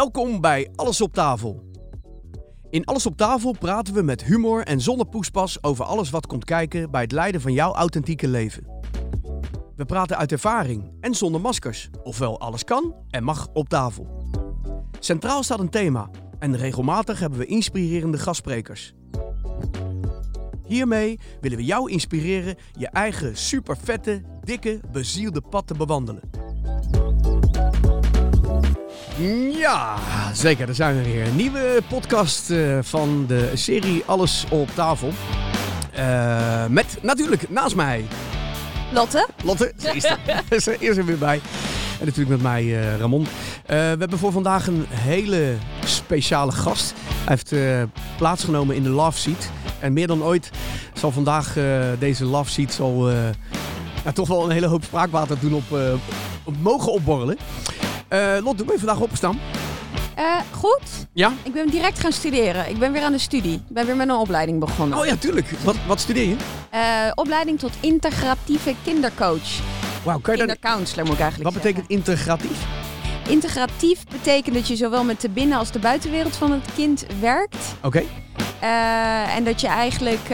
Welkom bij Alles op tafel. In Alles op tafel praten we met humor en zonder poespas over alles wat komt kijken bij het leiden van jouw authentieke leven. We praten uit ervaring en zonder maskers, ofwel alles kan en mag op tafel. Centraal staat een thema en regelmatig hebben we inspirerende gastsprekers. Hiermee willen we jou inspireren je eigen super vette, dikke, bezielde pad te bewandelen. Ja, zeker. Daar zijn we weer. Een nieuwe podcast eh, van de serie Alles op tafel. Eh, met natuurlijk naast mij Lotte? Lotte. Ze is er, ze is er weer bij. En natuurlijk met mij eh, Ramon. We hebben voor vandaag een hele speciale gast. Hij heeft plaatsgenomen in de Love Seat. En meer dan ooit zal vandaag deze Love Seat zal, ja, toch wel een hele hoop spraakwater doen op, op mogen opborrelen. Eh Lot, hoe ben je vandaag opgestaan? Eh, goed. Ja? Ik ben direct gaan studeren. Ik ben weer aan de studie. Ik ben weer met een opleiding begonnen. Oh ja, tuurlijk. Wat, wat studeer je? Eh, opleiding tot integratieve kindercoach. Wauw, kan je dat... Kindercounselor moet ik eigenlijk Wat betekent integratief? Integratief betekent dat je zowel met de binnen- als de buitenwereld van het kind werkt. Oké. En dat je eigenlijk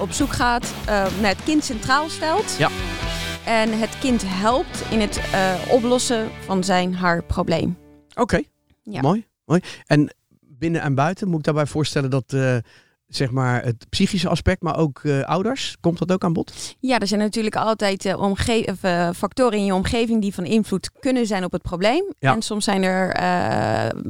op zoek gaat naar het kind centraal stelt. Ja. En het kind helpt in het eh, oplossen van zijn haar probleem. Oké. Ja. Mooi, mooi. En binnen en buiten moet ik daarbij voorstellen dat eh, zeg maar het psychische aspect, maar ook eh, ouders, komt dat ook aan bod? Ja, er zijn natuurlijk altijd omge- of, eh, factoren in je omgeving die van invloed kunnen zijn op het probleem. Ja. En soms zijn er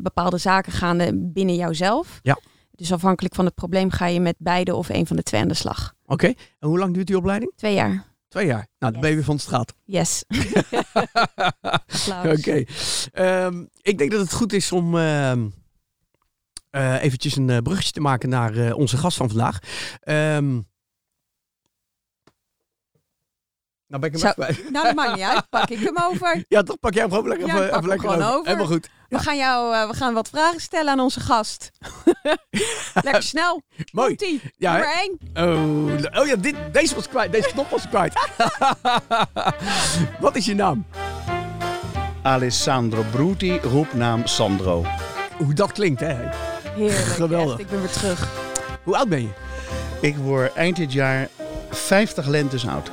bepaalde zaken gaande binnen jouzelf. Ja. Dus afhankelijk van het probleem ga je met beide of een van de twee aan de slag. Oké. En hoe lang duurt die opleiding? Twee jaar. Twee jaar. Nou, je weer van de straat. Yes. Oké. Ehm, ik denk dat het goed is om eh, eventjes een eh, bruggetje te maken naar eh, onze gast van vandaag. Ehm nou ben ik hem Zo. even kwijt. Nou, dat maakt niet uit. Pak ik hem over. Ja, toch pak jij hem gewoon lekker, Ja, even, even hem lekker gewoon over. over. Helemaal goed. We gaan, jou, eh, we gaan wat vragen stellen aan onze gast. Lekker snel. Mooi. Komt-ie. Ja? Nummer één. Oh, oh ja, dit, deze was kwijt. Deze knop was kwijt. Wat is je naam? Alessandro Bruti, roepnaam Sandro. Hoe dat klinkt, hè? Heerlijk. Geweldig. echt. Ik ben weer terug. Hoe oud ben je? Ik word eind dit jaar 50 lentes oud.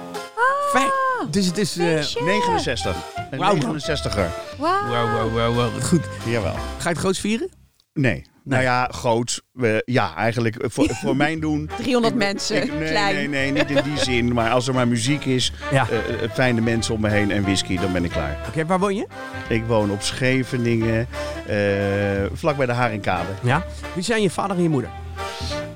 Vijf. Dus het is... eh, Feestje. 69. Een Wauw. 69er. Wauw. wow, wow, wow, wow. Goed. Jawel. Ga je het groots vieren? Nee. Nou ja, groot. We- ja, eigenlijk eh, voor, voor mijn doen. 300 Ik- mensen. ik- nee, Klein. nee, nee, niet in die zin. Maar als er maar muziek is, Ja. eh, eh, fijne mensen om me heen en whisky, dan ben ik klaar. Oké, waar woon je? Ik woon op Scheveningen, eh, vlak bij de Haringkade. Ja. Wie zijn je vader en je moeder?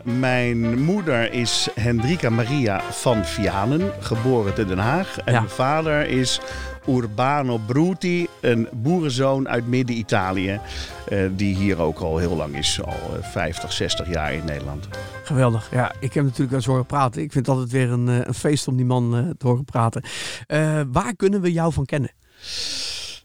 Mijn moeder is Hendrika Maria van Vianen, geboren te Den Haag. En Ja. mijn vader is Urbano Bruti, een boerenzoon uit Midden-Italië. eh, die hier ook al heel lang is, al eh, 50, 60 jaar in Nederland. Geweldig. Ja, ik heb natuurlijk wel eens horen praten. Ik vind het altijd weer een, eh, een feest om die man eh, te horen praten. Eh, waar kunnen we jou van kennen?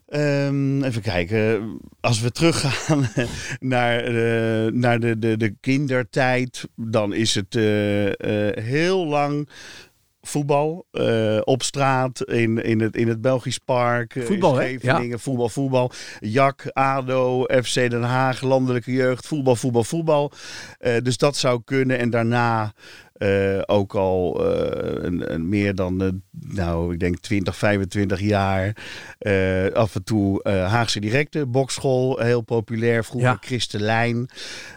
Ehm, even kijken. Als we teruggaan naar, eh, naar de, de, de kindertijd, dan is het eh, eh, heel lang voetbal op straat in, in, het, in het Belgisch Park. Voetbal, hè? Scheveningen, voetbal, voetbal. Jak, ADO, FC Den Haag, landelijke jeugd, voetbal, voetbal, voetbal. Dus dat zou kunnen. En daarna eh, ook al eh, een, een meer dan, eh, nou, ik denk 20, 25 jaar. Eh, af en toe eh, Haagse Directe, bokschool, heel populair. Vroeger Ja. Christelijn.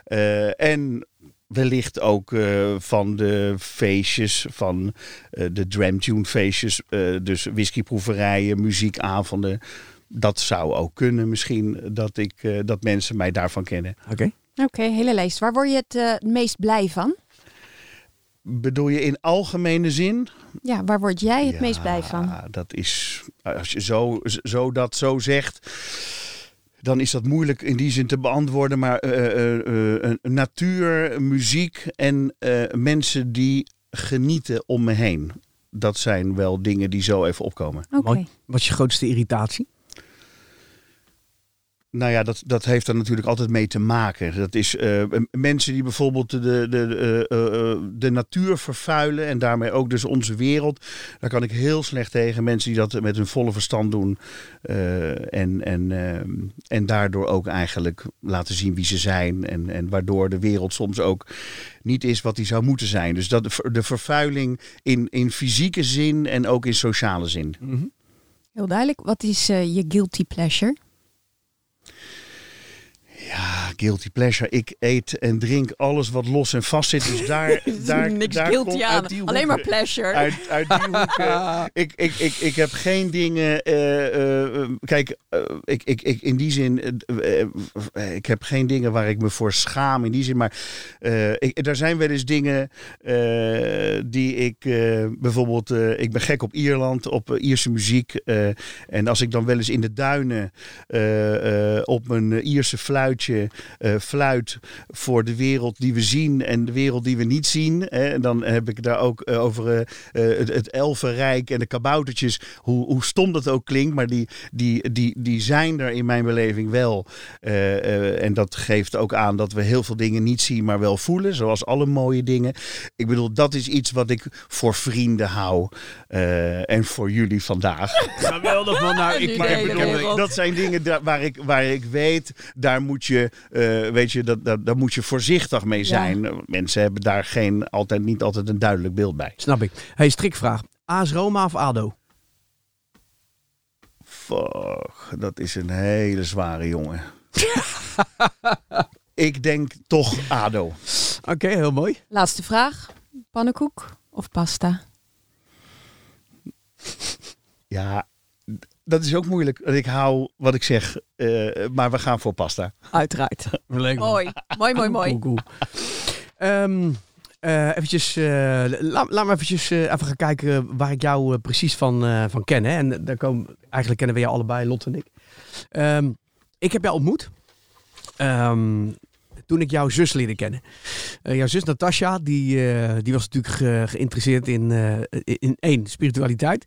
Eh, en wellicht ook eh, van de feestjes, van eh, de Dramtune feestjes. eh, dus whiskyproeverijen, muziekavonden. Dat zou ook kunnen misschien, dat, ik, eh, dat mensen mij daarvan kennen. Oké. Oké, hele lijst. Waar word je het het meest blij van? Bedoel je in algemene zin? Ja, waar word jij het Ja, meest blij van? dat is, als je zo, zo dat zo zegt, dan is dat moeilijk in die zin te beantwoorden. Maar eh, eh, eh, natuur, muziek en eh, mensen die genieten om me heen. Dat zijn wel dingen die zo even opkomen. Oké. Wat is je grootste irritatie? Nou ja, dat, dat heeft er natuurlijk altijd mee te maken. Dat is uh, mensen die bijvoorbeeld de, de, de, uh, de natuur vervuilen en daarmee ook dus onze wereld. Daar kan ik heel slecht tegen. Mensen die dat met hun volle verstand doen en, en, en daardoor ook eigenlijk laten zien wie ze zijn. En, en waardoor de wereld soms ook niet is wat die zou moeten zijn. Dus dat de, de vervuiling in, in fysieke zin en ook in sociale zin. Mm -hmm. Heel duidelijk. Wat is je guilty pleasure? Ja, guilty pleasure. Ik eet en drink alles wat los en vast zit. Dus daar, daar, Niks daar guilty aan. Alleen maar pleasure. Uit, uit die hoeken. ik, ik, ik, ik heb geen dingen. eh, eh, kijk, eh, ik, ik, ik, in die zin. ik heb geen dingen waar ik me voor schaam. In die zin. Maar ik, er zijn wel eens dingen. die ik. bijvoorbeeld. ik ben gek op Ierland. Op Ierse muziek. en als ik dan wel eens in de duinen. op mijn Ierse fluitje. eh, fluit voor de wereld die we zien en de wereld die we niet zien. Hè. En dan heb ik daar ook eh, over eh, eh, het, het elfenrijk en de kaboutertjes. Hoe, hoe stom dat ook klinkt, maar die, die, die, die zijn er in mijn beleving wel. Eh, eh, en dat geeft ook aan dat we heel veel dingen niet zien, maar wel voelen. Zoals alle mooie dingen. Ik bedoel, dat is iets wat ik voor vrienden hou. eh, en voor jullie vandaag. Geweldig man. Nou, ik, maar ik. Dat zijn dingen daar, waar, ik, waar ik weet, daar moet je, eh, weet je, dat, dat, daar moet je voorzichtig mee zijn. Mensen hebben daar geen, altijd, niet altijd een duidelijk beeld bij. Snap ik. Hey, strikvraag. AS Roma of ADO? Fuck, dat is een hele zware jongen. ik denk toch ADO. Oké, heel mooi. Laatste vraag. Pannenkoek of pasta? Ja, dat is ook moeilijk. Ik hou wat ik zeg, eh, maar we gaan voor pasta. Uiteraard. Mooi. Mooi, mooi, mooi. Cool. Ehm, eh, eventjes, eh, laat, laat me eventjes eh, even gaan kijken waar ik jou precies van, eh, van ken. Hè? En daar komen, eigenlijk kennen we jou allebei, Lot en ik. Ehm, ik heb jou ontmoet ehm, toen ik jouw zus leerde kennen. Jouw zus Natasja, die, eh, die was natuurlijk ge- geïnteresseerd in, eh, in één, spiritualiteit.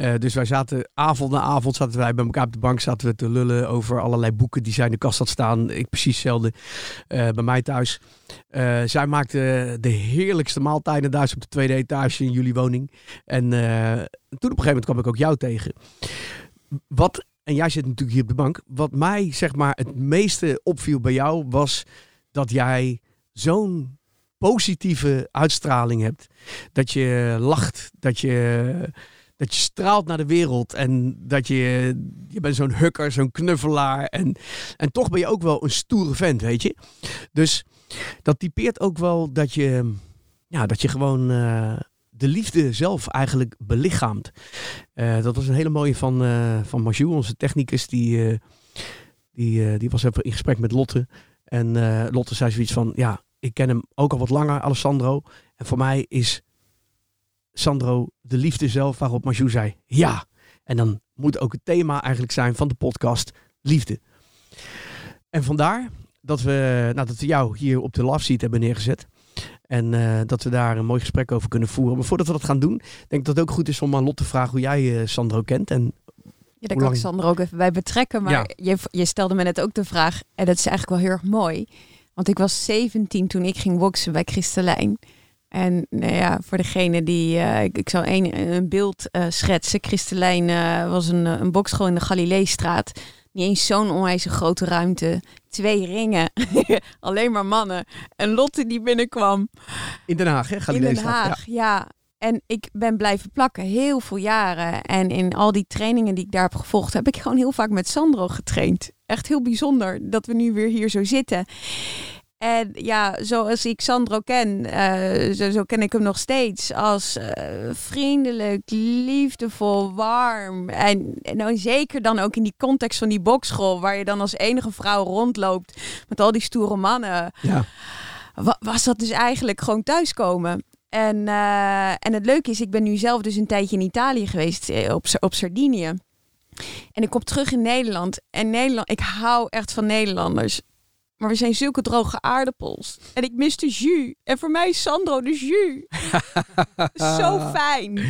Eh, dus wij zaten avond na avond zaten wij bij elkaar op de bank zaten we te lullen over allerlei boeken die zij in de kast had staan. Ik precies hetzelfde eh, bij mij thuis. Eh, zij maakte de heerlijkste maaltijden thuis op de tweede etage in jullie woning. En toen op een gegeven moment kwam ik ook jou tegen. Wat, en jij zit natuurlijk hier op de bank. Wat mij zeg maar het meeste opviel bij jou was dat jij zo'n positieve uitstraling hebt. Dat je lacht, dat je, dat je straalt naar de wereld. En dat je, je bent zo'n hukker, zo'n knuffelaar. En, en toch ben je ook wel een stoere vent, weet je. Dus dat typeert ook wel dat je, ja, dat je gewoon eh, de liefde zelf eigenlijk belichaamt. Eh, dat was een hele mooie van, eh van Majou, onze technicus. Die, die, die was even in gesprek met Lotte. En Lotte zei zoiets van, ja, ik ken hem ook al wat langer, Alessandro. En voor mij is Sandro de liefde zelf, waarop Majou zei, ja. En dan moet ook het thema eigenlijk zijn van de podcast, liefde. En vandaar dat we, nou, dat we jou hier op de love seat hebben neergezet. En eh, dat we daar een mooi gesprek over kunnen voeren. Maar voordat we dat gaan doen, denk ik dat het ook goed is om aan Lot te vragen hoe jij eh, Sandro kent. En Ja, daar kan ik Sander ook even bij betrekken. Maar Ja. je, je stelde me net ook de vraag, en dat is eigenlijk wel heel erg mooi. Want ik was 17 toen ik ging boksen bij Christelijn. En nou ja, voor degene die, eh, ik, ik zou een, een beeld eh, schetsen. Christelijn eh, was een, een bokschool in de Galileestraat. Niet eens zo'n onwijs grote ruimte. Twee ringen. Alleen maar mannen. En Lotte die binnenkwam in Den Haag, hè? in Den Galileestraat. Ja. Haag, ja. En ik ben blijven plakken, heel veel jaren. En in al die trainingen die ik daar heb gevolgd, heb ik gewoon heel vaak met Sandro getraind. Echt heel bijzonder dat we nu weer hier zo zitten. En ja, zoals ik Sandro ken, eh, zo, zo ken ik hem nog steeds. Als eh, vriendelijk, liefdevol, warm. En, en dan zeker dan ook in die context van die bokschool, waar je dan als enige vrouw rondloopt met al die stoere mannen Ja. wa- was dat dus eigenlijk gewoon thuiskomen. En, eh, en het leuke is, ik ben nu zelf dus een tijdje in Italië geweest, op, op Sardinië. En ik kom terug in Nederland. En Nederland, ik hou echt van Nederlanders. Maar we zijn zulke droge aardappels. En ik mis de jus. En voor mij is Sandro de jus. Zo fijn.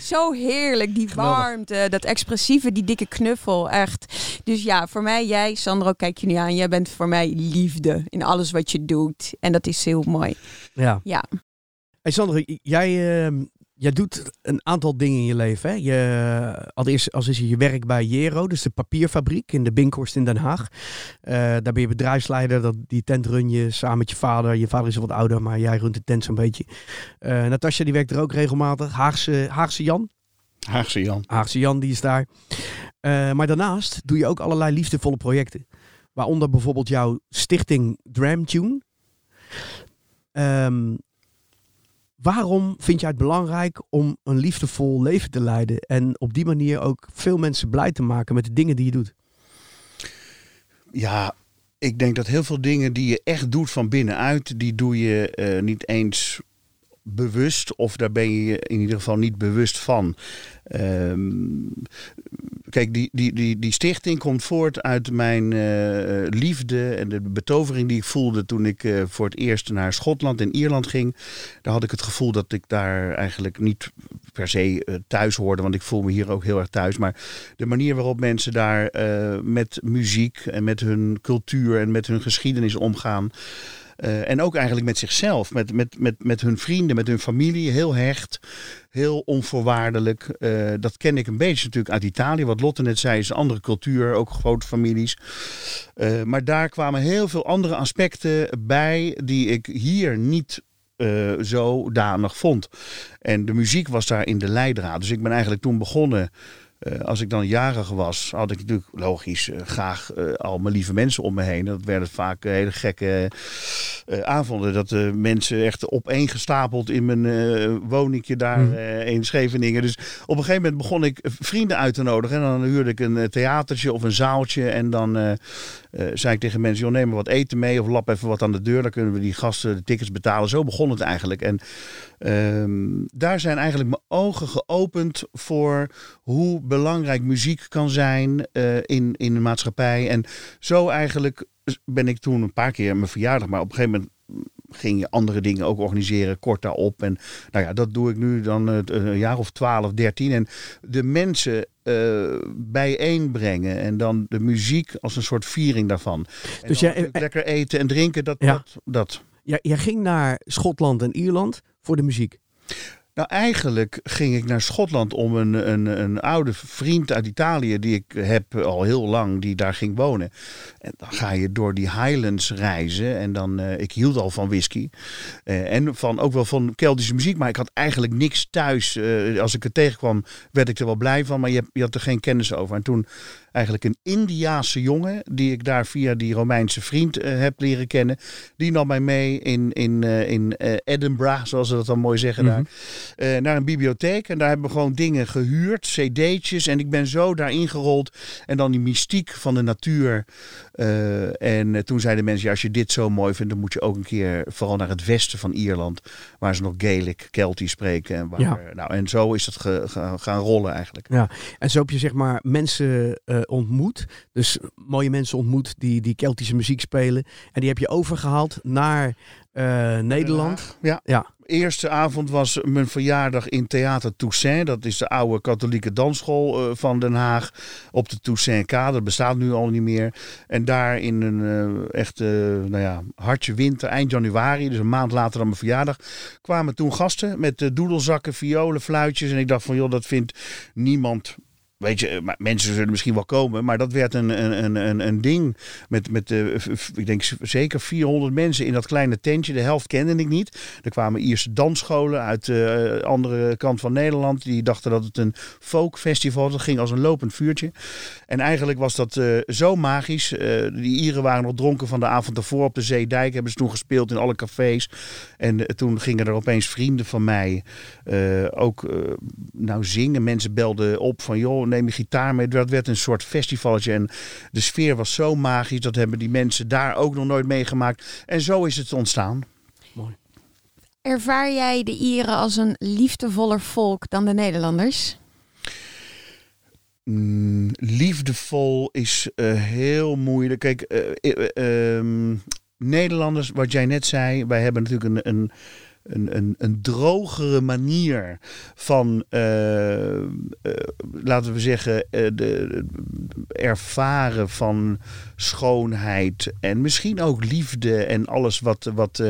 Zo heerlijk. Die warmte, dat expressieve, die dikke knuffel. Echt. Dus ja, voor mij, jij, Sandro, kijk je nu aan. Jij bent voor mij liefde in alles wat je doet. En dat is heel mooi. Ja. Ja. Hey Sander, jij, eh, jij doet een aantal dingen in je leven. Hè? Je, allereerst als is je werk bij Jero, dus de papierfabriek in de Binkhorst in Den Haag. Eh, daar ben je bedrijfsleider, dat, die tent run je samen met je vader. Je vader is wat ouder, maar jij runt de tent zo'n beetje. Eh Natasja die werkt er ook regelmatig. Haagse, Haagse Jan, Haagse Jan. Haagse Jan die is daar. Eh, maar daarnaast doe je ook allerlei liefdevolle projecten. Waaronder bijvoorbeeld jouw stichting Dram Tune. Waarom vind jij het belangrijk om een liefdevol leven te leiden? En op die manier ook veel mensen blij te maken met de dingen die je doet? Ja, ik denk dat heel veel dingen die je echt doet van binnenuit, die doe je eh, niet eens bewust of daar ben je in ieder geval niet bewust van. Ehm, kijk, die, die, die, die stichting komt voort uit mijn eh, liefde en de betovering die ik voelde toen ik eh, voor het eerst naar Schotland en Ierland ging. Daar had ik het gevoel dat ik daar eigenlijk niet per se eh, thuis hoorde, want ik voel me hier ook heel erg thuis. Maar de manier waarop mensen daar met muziek en met hun cultuur en met hun geschiedenis omgaan. Eh, en ook eigenlijk met zichzelf, met, met, met, met hun vrienden, met hun familie. Heel hecht, heel onvoorwaardelijk. Eh, dat ken ik een beetje natuurlijk uit Italië. Wat Lotte net zei, is een andere cultuur, ook grote families. Eh, maar daar kwamen heel veel andere aspecten bij die ik hier niet eh zodanig vond. En de muziek was daar in de leidraad. Dus ik ben eigenlijk toen begonnen. Eh, als ik dan jarig was, had ik natuurlijk logisch eh, graag eh, al mijn lieve mensen om me heen. Dat werden vaak hele gekke avonden. Dat de mensen echt opeengestapeld in mijn woningje daar eh, in Scheveningen. Dus op een gegeven moment begon ik vrienden uit te nodigen. En dan huurde ik een theatertje of een zaaltje. En dan eh, zei ik tegen mensen, joh, neem maar wat eten mee of lap even wat aan de deur. Dan kunnen we die gasten de tickets betalen. Zo begon het eigenlijk. En ehm, daar zijn eigenlijk mijn ogen geopend voor hoe belangrijk muziek kan zijn eh, in, in de maatschappij. En zo eigenlijk ben ik toen een paar keer mijn verjaardag, maar op een gegeven moment ging je andere dingen ook organiseren, kort daarop. En nou ja, dat doe ik nu dan eh, een jaar of 12, 13. En de mensen eh bijeenbrengen en dan de muziek als een soort viering daarvan. En Dus jij- lekker eten en drinken, dat, Ja. dat, dat. Jij, jij ging naar Schotland en Ierland voor de muziek. Nou, eigenlijk ging ik naar Schotland om een, een, een oude vriend uit Italië, die ik heb al heel lang, die daar ging wonen. En dan ga je door die Highlands reizen. En dan, eh, ik hield al van whisky. Eh, en van, ook wel van Keltische muziek, maar ik had eigenlijk niks thuis. Eh, als ik het tegenkwam, werd ik er wel blij van, maar je, je had er geen kennis over. En toen eigenlijk een Indiaanse jongen, die ik daar via die Romeinse vriend eh, heb leren kennen, die nam mij mee in, in, eh, in eh, Edinburgh, zoals ze dat dan mooi zeggen daar eh, naar een bibliotheek. En daar hebben we gewoon dingen gehuurd, cd'tjes. En ik ben zo daarin gerold. En dan die mystiek van de natuur. En toen zeiden mensen, ja, als je dit zo mooi vindt, dan moet je ook een keer vooral naar het westen van Ierland. Waar ze nog Gaelic, Keltisch spreken. En, waar, Ja. nou, en zo is het ge- ge- gaan rollen eigenlijk. En zo heb je zeg maar mensen ontmoet. Dus mooie mensen ontmoet die, die Keltische muziek spelen. En die heb je overgehaald naar eh, Nederland. Ja. Ja. Eerste avond was mijn verjaardag in Theater Toussaint. Dat is de oude katholieke dansschool eh, van Den Haag. Op de Toussaint-kade. Dat bestaat nu al niet meer. En daar in een eh, echt eh, nou ja, hartje winter, eind januari, dus een maand later dan mijn verjaardag, kwamen toen gasten met eh, doedelzakken, violen, fluitjes. En ik dacht van, joh, dat vindt niemand Weet je, eh, mensen zullen misschien wel komen, maar dat werd een, een, een- een, ding. Met, met eh, ik denk zeker 400 mensen in dat kleine tentje. De helft kende ik niet. Er kwamen Ierse dansscholen uit de andere kant van Nederland. Die dachten dat het een folkfestival was. Dat ging als een lopend vuurtje. En eigenlijk was dat eh, zo magisch. Eh, die Ieren waren nog dronken van de avond ervoor op de Zeedijk. Hebben ze toen gespeeld in alle cafés. En eh, toen gingen er opeens vrienden van mij eh, ook eh, nou zingen. Mensen belden op van joh, neem je gitaar mee. Dat werd een soort festivaletje. En de sfeer was zo magisch. Dat hebben die mensen daar ook nog nooit meegemaakt. En zo is het ontstaan. Ervaar jij de Ieren als een liefdevoller volk dan de Nederlanders? Mm, liefdevol is eh, heel moeilijk. Kijk, eh, eh, ehm, Nederlanders, wat jij net zei, wij hebben natuurlijk een, een een, een, een drogere manier van, uh, uh, laten we zeggen, uh, de, ervaren van schoonheid en misschien ook liefde en alles wat, wat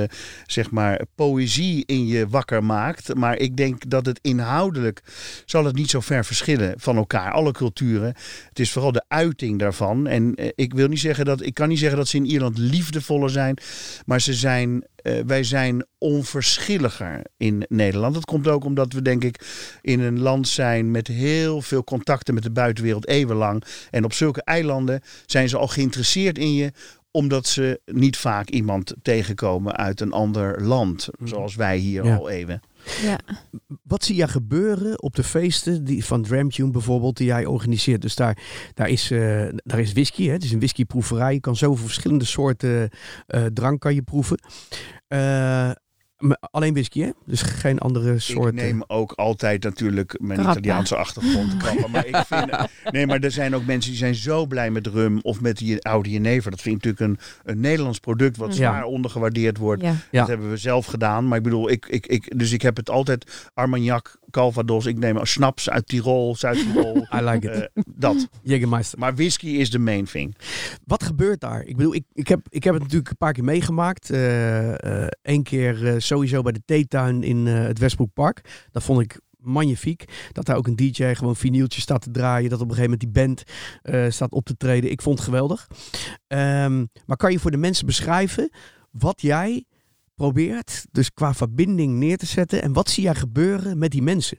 zeg maar poëzie in je wakker maakt. Maar ik denk dat het inhoudelijk zal het niet zo ver verschillen van elkaar, alle culturen. Het is vooral de uiting daarvan. En ik wil niet zeggen dat, ik kan niet zeggen dat ze in Ierland liefdevoller zijn, maar ze zijn uh, wij zijn onverschilliger in Nederland. Dat komt ook omdat we, denk ik, in een land zijn met heel veel contacten met de buitenwereld eeuwenlang. En op zulke eilanden zijn ze al geïnteresseerd in je omdat ze niet vaak iemand tegenkomen uit een ander land, zoals wij hier ja. al even. Ja. Wat zie je gebeuren op de feesten die, van Dramtune bijvoorbeeld, die jij organiseert? Dus daar, daar, is, uh, daar is whisky, hè? het is een whiskyproeverij. Je kan zoveel verschillende soorten uh, drank kan je proeven. Uh, Alleen whisky, hè? Dus geen andere soort. Ik neem ook altijd natuurlijk mijn Italiaanse achtergrond. maar ik vind, nee, maar er zijn ook mensen die zijn zo blij met rum of met die oude jenever. Dat vind ik natuurlijk een, een Nederlands product wat zwaar ondergewaardeerd wordt. Ja. Dat hebben we zelf gedaan. Maar ik bedoel, ik, ik, ik, dus ik heb het altijd Armagnac, Calvados. Ik neem snaps uit Tirol, Zuid-Tirol. I like it. Uh, dat. Jägermeister. Maar whisky is de main thing. Wat gebeurt daar? Ik bedoel, ik, ik, heb, ik heb het natuurlijk een paar keer meegemaakt. Eén uh, uh, keer sowieso bij de theetuin in het Westbroekpark. Dat vond ik magnifiek. Dat daar ook een DJ gewoon vinyltje staat te draaien. Dat op een gegeven moment die band uh, staat op te treden. Ik vond het geweldig. Um, maar kan je voor de mensen beschrijven wat jij probeert, dus qua verbinding neer te zetten. En wat zie jij gebeuren met die mensen?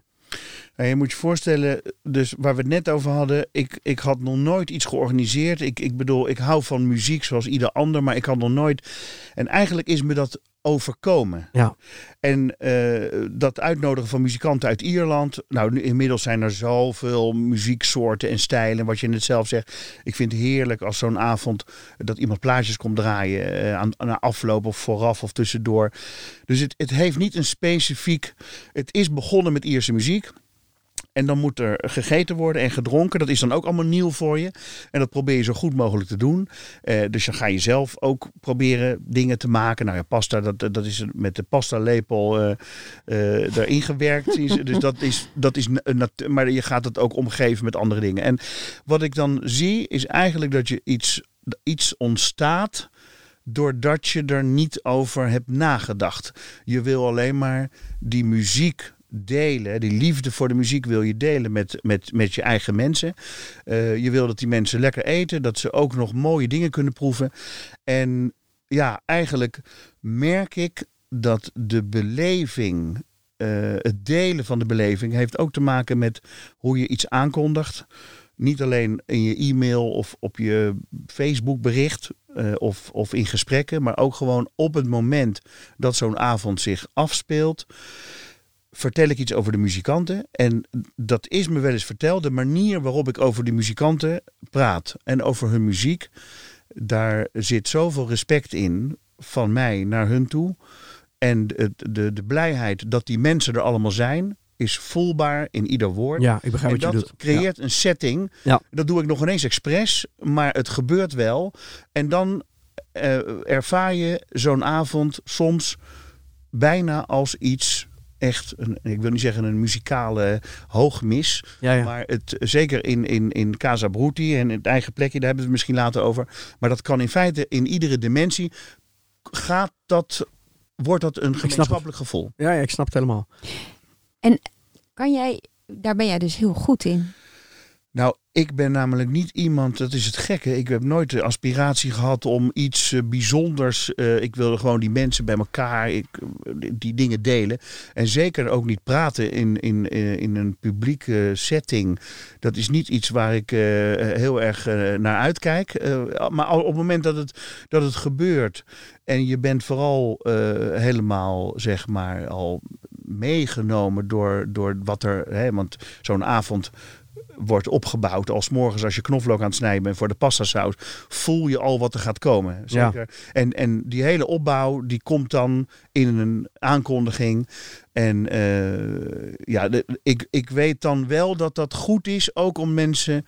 Nou, je moet je voorstellen, dus waar we het net over hadden, ik, ik had nog nooit iets georganiseerd. Ik, ik bedoel, ik hou van muziek zoals ieder ander, maar ik had nog nooit. En eigenlijk is me dat overkomen. Ja. En uh, dat uitnodigen van muzikanten uit Ierland. Nou, nu, inmiddels zijn er zoveel muzieksoorten en stijlen. Wat je net zelf zegt. Ik vind het heerlijk als zo'n avond dat iemand plaatjes komt draaien. Uh, aan, aan afloop of vooraf of tussendoor. Dus het, het heeft niet een specifiek. Het is begonnen met Ierse muziek. En dan moet er gegeten worden en gedronken. Dat is dan ook allemaal nieuw voor je. En dat probeer je zo goed mogelijk te doen. Uh, dus dan ga je zelf ook proberen dingen te maken. Nou ja, pasta, dat, dat is met de pasta lepel uh, uh, erin gewerkt. dus dat is, dat is maar je gaat het ook omgeven met andere dingen. En wat ik dan zie is eigenlijk dat je iets, iets ontstaat doordat je er niet over hebt nagedacht. Je wil alleen maar die muziek delen. Die liefde voor de muziek wil je delen met, met, met je eigen mensen. Uh, je wil dat die mensen lekker eten, dat ze ook nog mooie dingen kunnen proeven. En ja, eigenlijk merk ik dat de beleving, uh, het delen van de beleving, heeft ook te maken met hoe je iets aankondigt. Niet alleen in je e-mail of op je Facebook bericht uh, of, of in gesprekken, maar ook gewoon op het moment dat zo'n avond zich afspeelt vertel ik iets over de muzikanten. En dat is me wel eens verteld. De manier waarop ik over die muzikanten praat en over hun muziek. Daar zit zoveel respect in van mij naar hun toe. En de, de, de blijheid dat die mensen er allemaal zijn, is voelbaar in ieder woord. Ja, ik begrijp en wat je doet. creëert een setting. Ja. Dat doe ik nog ineens expres, maar het gebeurt wel. En dan uh, ervaar je zo'n avond soms bijna als iets echt, een, ik wil niet zeggen een muzikale hoogmis. Ja, ja. Maar het, zeker in, in, in Casa Bruti en het eigen plekje, daar hebben we het misschien later over. Maar dat kan in feite in iedere dimensie, gaat dat, wordt dat een gemeenschappelijk gevoel. Ja, ja, ik snap het helemaal. En kan jij, daar ben jij dus heel goed in. Nou, ik ben namelijk niet iemand, dat is het gekke. Ik heb nooit de aspiratie gehad om iets uh, bijzonders. Uh, ik wilde gewoon die mensen bij elkaar, ik, die dingen delen. En zeker ook niet praten in, in, in een publieke setting. Dat is niet iets waar ik heel erg naar uitkijk. maar op het moment dat het, dat het gebeurt en je bent vooral helemaal, zeg maar, al meegenomen door, door wat er. Hè, want zo'n avond wordt opgebouwd. Als morgens als je knoflook aan het snijden bent voor de pasta saus, voel je al wat er gaat komen. Zeker. Ja. En, en die hele opbouw die komt dan in een aankondiging. En uh, ja, de, ik, ik weet dan wel dat dat goed is, ook om mensen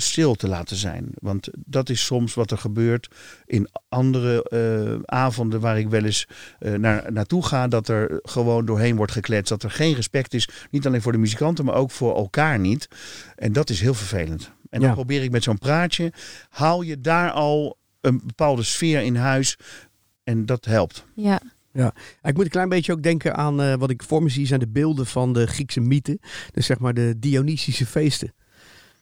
stil te laten zijn. Want dat is soms wat er gebeurt in andere eh, avonden waar ik wel eens uh, naar, naartoe ga. Dat er gewoon doorheen wordt gekletst. Dat er geen respect is. Niet alleen voor de muzikanten, maar ook voor elkaar niet. En dat is heel vervelend. En dan Ja. probeer ik met zo'n praatje. Haal je daar al een bepaalde sfeer in huis. En dat helpt. Ja. Ik moet een klein beetje ook denken aan eh, wat ik voor me zie zijn de beelden van de Griekse mythe. Dus zeg maar de Dionysische feesten.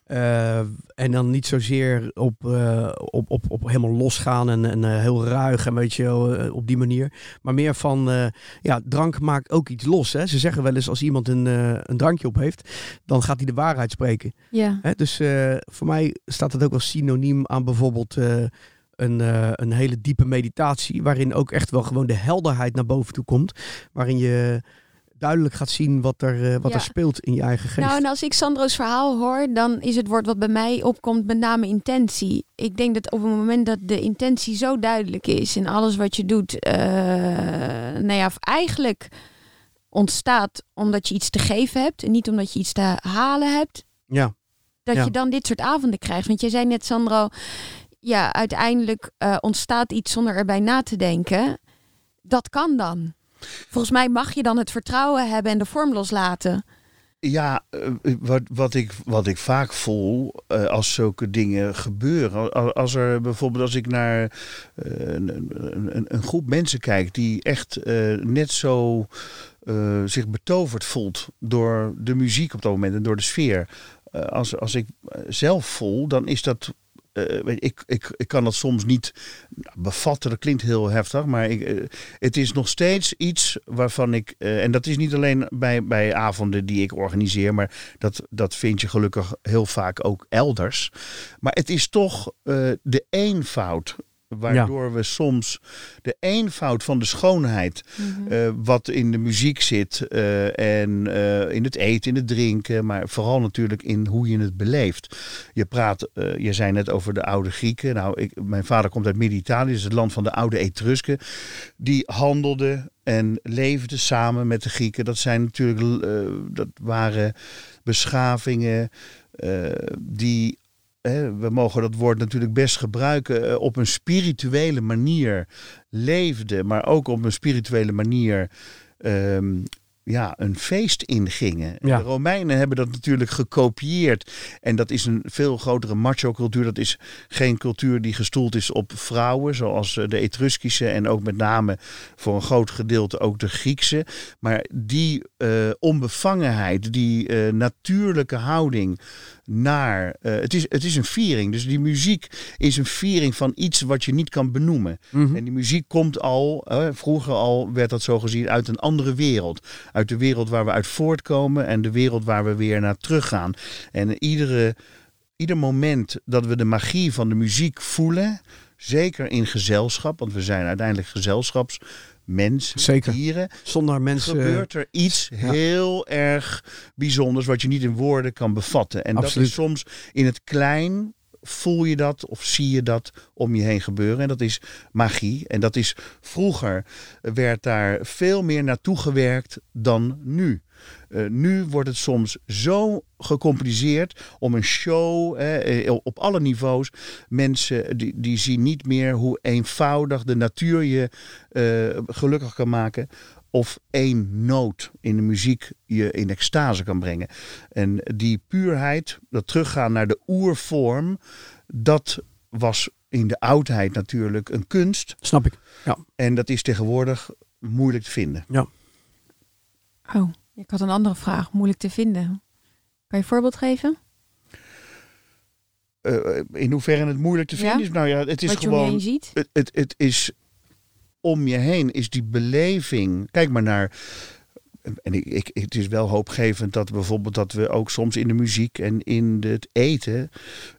Eh, en dan niet zozeer op, eh, op, op, op helemaal losgaan en, en eh, heel ruig en weet je wel, eh, op die manier. Maar meer van, ja, drank maakt ook iets los. Hè? Ze zeggen wel eens als iemand een, een drankje op heeft, dan gaat hij de waarheid spreken. Ja. Hè? Dus voor mij staat het ook wel synoniem aan bijvoorbeeld een, een hele diepe meditatie. Waarin ook echt wel gewoon de helderheid naar boven toe komt. Waarin je duidelijk gaat zien wat er, eh, wat Ja. er speelt in je eigen geest. Nou, en als ik Sandro's verhaal hoor, dan is het woord wat bij mij opkomt met name intentie. Ik denk dat op het moment dat de intentie zo duidelijk is in alles wat je doet, eh, nou ja, eigenlijk ontstaat omdat je iets te geven hebt en niet omdat je iets te halen hebt, ja. dat Ja. je dan dit soort avonden krijgt. Want jij zei net, Sandro, ja, uiteindelijk eh, ontstaat iets zonder erbij na te denken. Dat kan dan. Volgens mij mag je dan het vertrouwen hebben en de vorm loslaten. Ja, eh, wat, wat, ik, wat ik vaak voel eh, als zulke dingen gebeuren. Als, er bijvoorbeeld als ik naar eh, een, een, een groep mensen kijk die echt net zo zich betoverd voelt door de muziek op dat moment en door de sfeer. Als, als ik zelf voel, dan is dat. Eh, weet ik, ik, ik kan dat soms niet bevatten, dat klinkt heel heftig, maar ik, eh, het is nog steeds iets waarvan ik, eh, en dat is niet alleen bij, bij avonden die ik organiseer, maar dat, dat vind je gelukkig heel vaak ook elders. Maar het is toch de eenvoud. Waardoor we soms de eenvoud van de schoonheid, eh, wat in de muziek zit eh, en eh, in het eten, in het drinken, maar vooral natuurlijk in hoe je het beleeft. Je praat, je zei net over de oude Grieken. Nou, ik, mijn vader komt uit Midden-Italië, dus het land van de oude Etrusken. Die handelden en leefden samen met de Grieken. Dat zijn natuurlijk, dat waren beschavingen die we mogen dat woord natuurlijk best gebruiken, eh, op een spirituele manier leefden, maar ook op een spirituele manier ehm, ja, een feest ingingen. Ja. De Romeinen hebben dat natuurlijk gekopieerd. En dat is een veel grotere macho-cultuur. Dat is geen cultuur die gestoeld is op vrouwen, zoals eh, de Etruskische en ook met name voor een groot gedeelte ook de Griekse. Maar die eh, onbevangenheid, die natuurlijke houding naar. eh, het, is, het is een viering. Dus die muziek is een viering van iets wat je niet kan benoemen. Mhm. En die muziek komt al, vroeger al werd dat zo gezien, uit een andere wereld. Uit de wereld waar we uit voortkomen en de wereld waar we weer naar teruggaan. En iedere, ieder moment dat we de magie van de muziek voelen, zeker in gezelschap, want we zijn uiteindelijk Zeker. dieren, Zonder mensen... gebeurt er iets ja. heel erg bijzonders wat je niet in woorden kan bevatten. En Absoluut. dat is soms in het klein voel je dat of zie je dat om je heen gebeuren. En dat is magie. En dat is vroeger werd daar veel meer naartoe gewerkt dan nu. Eh, nu wordt het soms zo gecompliceerd om een show eh, op alle niveaus. Mensen die, die zien niet meer hoe eenvoudig de natuur je eh, gelukkig kan maken. Of één noot in de muziek je in extase kan brengen. En die puurheid, dat teruggaan naar de oervorm, dat was in de oudheid natuurlijk een kunst. Snap ik. Ja. En dat is tegenwoordig moeilijk te vinden. Oh, ik had een andere vraag. Moeilijk te vinden. Kan je een voorbeeld geven? Eh, in hoeverre het moeilijk te vinden Ja? is, nou ja, het is Wat je om je gewoon. heen ziet? Het, het, het is om je heen, is die beleving. Kijk maar naar. En ik, ik, het is wel hoopgevend dat bijvoorbeeld dat we ook soms in de muziek en in het eten